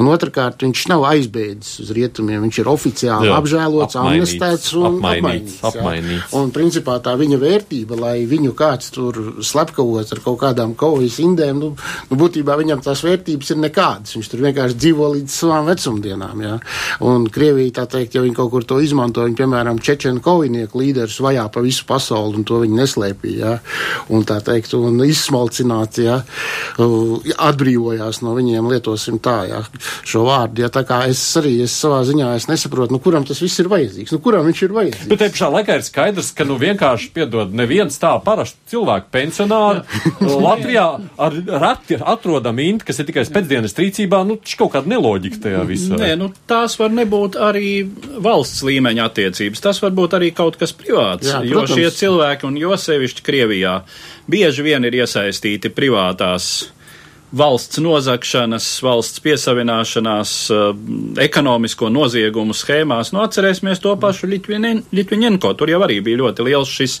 Un otrkārt, viņš nav aizbēdzis uz rietumiem. Viņš ir oficiāli jā, apžēlots, amnestēts un apmainīts. apmainīts, apmainīts. Un principā tā viņa vērtība, lai viņu kāds tur slepkavot ar kaut kādām kaujas indēm, nu, nu būtībā viņam tās vērtības ir nekādas. Viņš tur vienkārši dzīvo līdz savām vecumdienām. Jā. Un Krievija, tā teikt, ja viņi kaut kur to izmanto, viņi, piemēram, Čečenu kaujinieku līderus vajā pa visu pasauli, un to viņi neslēpīja. Un tā teikt, un izsmalcināt, ja, atbrīvojās no viņiem, lietosim tā, ja, šo vārdu. Ja, tā kā es arī es savā ziņā es nesaprotu, nu, kuram tas viss ir vajadzīgs, nu, kuram viņš ir vajadzīgs. Bet te pašā laikā ir skaidrs, ka, nu, vienkārši, piedod, neviens tā parasti cilvēku pensionāri Latvijā ar rati atrodam inti, kas ir tikai pēcdienas rīcībā, nu, kaut kāda neloģika tajā visā. Nē, nu, tās var nebūt arī valsts līmeņa attiecības, tas var būt arī kaut kas privāts. Jā, jo Protams. šie cilvēki, un jo sevišķi Krievijā, bieži vien ir iesaistīti privātās valsts nozagšanas, valsts piesavināšanās, uh, ekonomisko noziegumu schēmās. Nu, atcerēsimies to pašu Litviņenko. Tur jau arī bija ļoti liels šis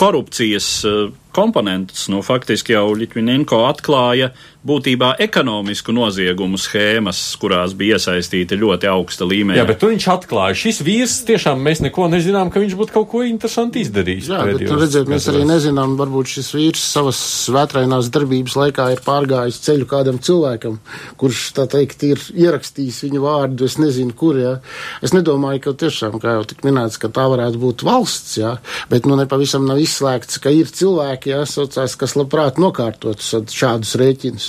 korupcijas uh, komponentus. Nu, faktiski jau Litvinenko atklāja būtībā ekonomisku noziegumu schēmas, kurās bija iesaistīti ļoti augsta līmeņa. Jā, bet tur viņš atklāja. Šis vīrs tiešām mēs neko nezinām, ka viņš būtu kaut ko interesantu izdarījis. Jā, bet tur redzēt, mēs arī nezinām, varbūt šis vīrs savas svētrainās darbības laikā ir pārgājis ceļu kādam cilvēkam, kurš, tā teikt, ir ierakstījis viņa vārdu, es nezinu, kur, jā. Es nedomāju, ka tiešām, kā jau tik minēts, ka tā varētu būt valsts, jā, bet nu nepavisam nav izslēgts, ka ir cilvēki, jā, saucās, kas labprāt nokārtotu šādus rēķinus.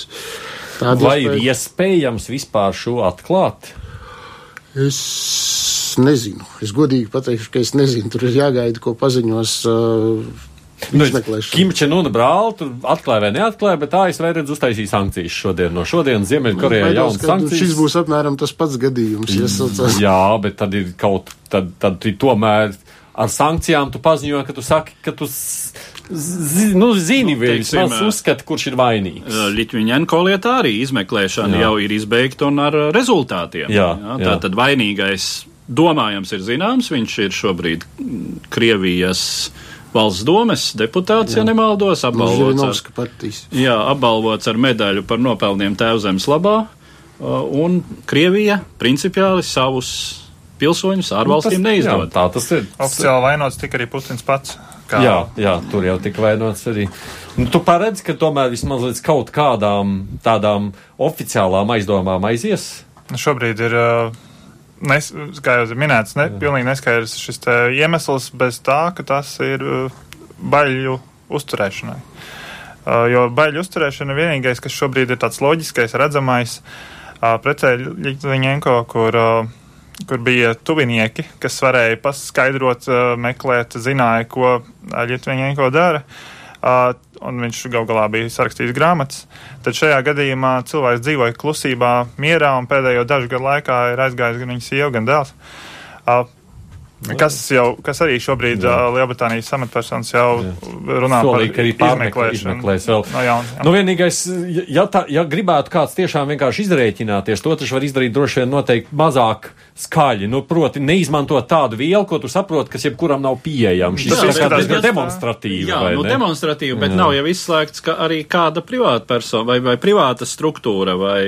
Tāda Vai iespēja... ir iespējams vispār šo atklāt? Es nezinu. Es godīgi pateikšu, ka es nezinu. Tur ir jāgaida, ko paziņos. Uh, Nu, Kim Čenuna brāli tur atklāja vai neatklāja, bet ASV redz uztaisīja sankcijas šodien. No šodienas Ziemeļkorejā nu, jaunas sankcijas. Šis būs apmēram tas pats gadījums, ja saucās. Jā, bet tad ir kaut, tad, tad tomēr ar sankcijām tu paziņo, ka tu saki, ka tu zi, nu, zini, nu, teiksim, uzskata, kurš ir vainīgs. Litviņenko lietā arī izmeklēšana jā. jau ir izbeigta un ar rezultātiem. Jā, jā, jā. Tātad vainīgais domājams ir zināms, viņš ir šobrīd Krievijas valsts domes deputāts, jā. ja nemaldos, apbalvots ar, jā, apbalvots ar medaļu par nopelniem tēvzemes labā, un Krievija principiāli savus pilsoņus ārvalstīm nu, neizdod. Jā, tā tas ir. Oficiāli vainots tika arī Putins pats. Kā... Jā, jā, tur jau tika vainots arī. Nu, tu paredz, ka tomēr vismaz līdz kaut kādām tādām oficiālām aizdomām aizies? Nu, šobrīd ir, nes, kā jau minēts, ne, pilnīgi neskaidrs šis iemesls bez tā, ka tas ir baļu uzturēšanai. Jo baļu uzturēšana ir vienīgais, kas šobrīd ir tāds loģiskais, redzamais, precēji Ļiņenko, kur kur bija tuvinieki, kas varēja paskaidrot, meklēt, zināja, ko Ļietviņēko dara. Un viņš gal galā bija sarakstījis grāmatas. Tad šajā gadījumā cilvēks dzīvoja klusībā, mierā, un pēdējo dažu gadu laikā ir aizgājis gan viņa sieva, gan dēls. Kas, jau, kas arī šobrīd uh, Lielbritānijas amatpersonas jau jā. runā Solī, par izmeklēšanu. Vēl. No jauna. Nu, vienīgais, ja, tā, ja gribētu kāds tiešām vienkārši izrēķināties, to taču var izdarīt droši vien noteikti mazāk skaļi. Nu, proti, neizmantot tādu vielu, ko tu saproti, kas jebkuram nav pieejama. Šis ir diezgan demonstratīvi. Jā, nu, demonstratīvi, bet jā. nav jau izslēgts, ka arī kāda privāta persona vai, vai privāta struktūra vai,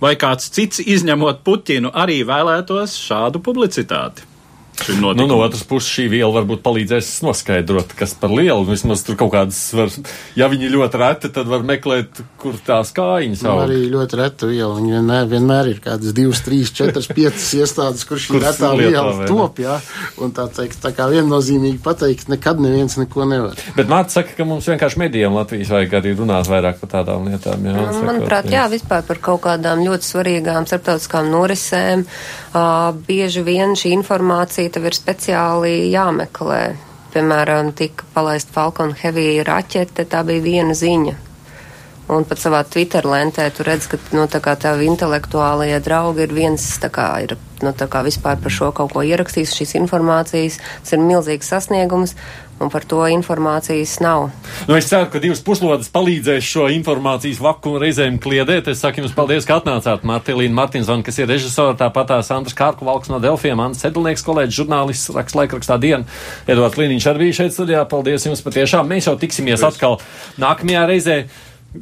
vai kāds cits izņemot Puķinu arī vēlētos šādu publicitāti. Nu, no otras puses, šī viela varbūt palīdzēs noskaidrot, kas par lielu. Vismaz tur kaut kādas, var, ja viņi ļoti reti, tad var meklēt, kur tās kājiņas nu, arī ļoti reta viela. Viņi vienmēr, vienmēr ir kādas divas, trīs, četras, piecas iestādes, kur šī retā viela top, jā. Un tā teikt, tā kā viennozīmīgi pateikt, nekad neviens neko nevar. Bet Mārta saka, ka mums vienkārši medijiem Latvijas vajag arī runāt vairāk par tādām lietām. Jā, sakot, Manuprāt, jā, vispār par kaut kādām ļoti svarīgām starptautiskām norisēm. Uh, bieži vien šī informācija tev ir speciāli jāmeklē. Piemēram, tika palaista Falcon Heavy raķete, tā bija viena ziņa. Un pat savā Twitter lentē tu redz, ka nu, tavi intelektuālie draugi ir viens, kā ir nu, kā vispār par šo kaut ko ierakstījis, šīs informācijas. Tas ir milzīgs sasniegums un par to informācijas nav. Nu, es ceru, ka divas puslodes palīdzēs šo informācijas vakumu reizēm kliedēt. Es saku jums paldies, ka atnācāt. Martīlīna Martinsona, kas ir režisora, tāpat tās Andras Kārkuvalks no Delfiem, Ants Sedlnieks, kolēģis, žurnālists, raksts laikrakstā diena. Edvards Līniņš arī bija šeit studijā. Paldies jums patiešām. Mēs jau tiksimies paldies. atkal nākamajā reizē.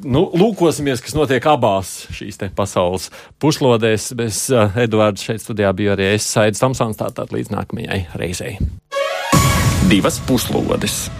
Nu, lūkosimies, kas notiek abās šīs pasaules puslodēs. Bez uh, Eduarda šeit studijā bija arī es, Saidis Tomsons, tātad līdz nākamajai reizei divas puslodes.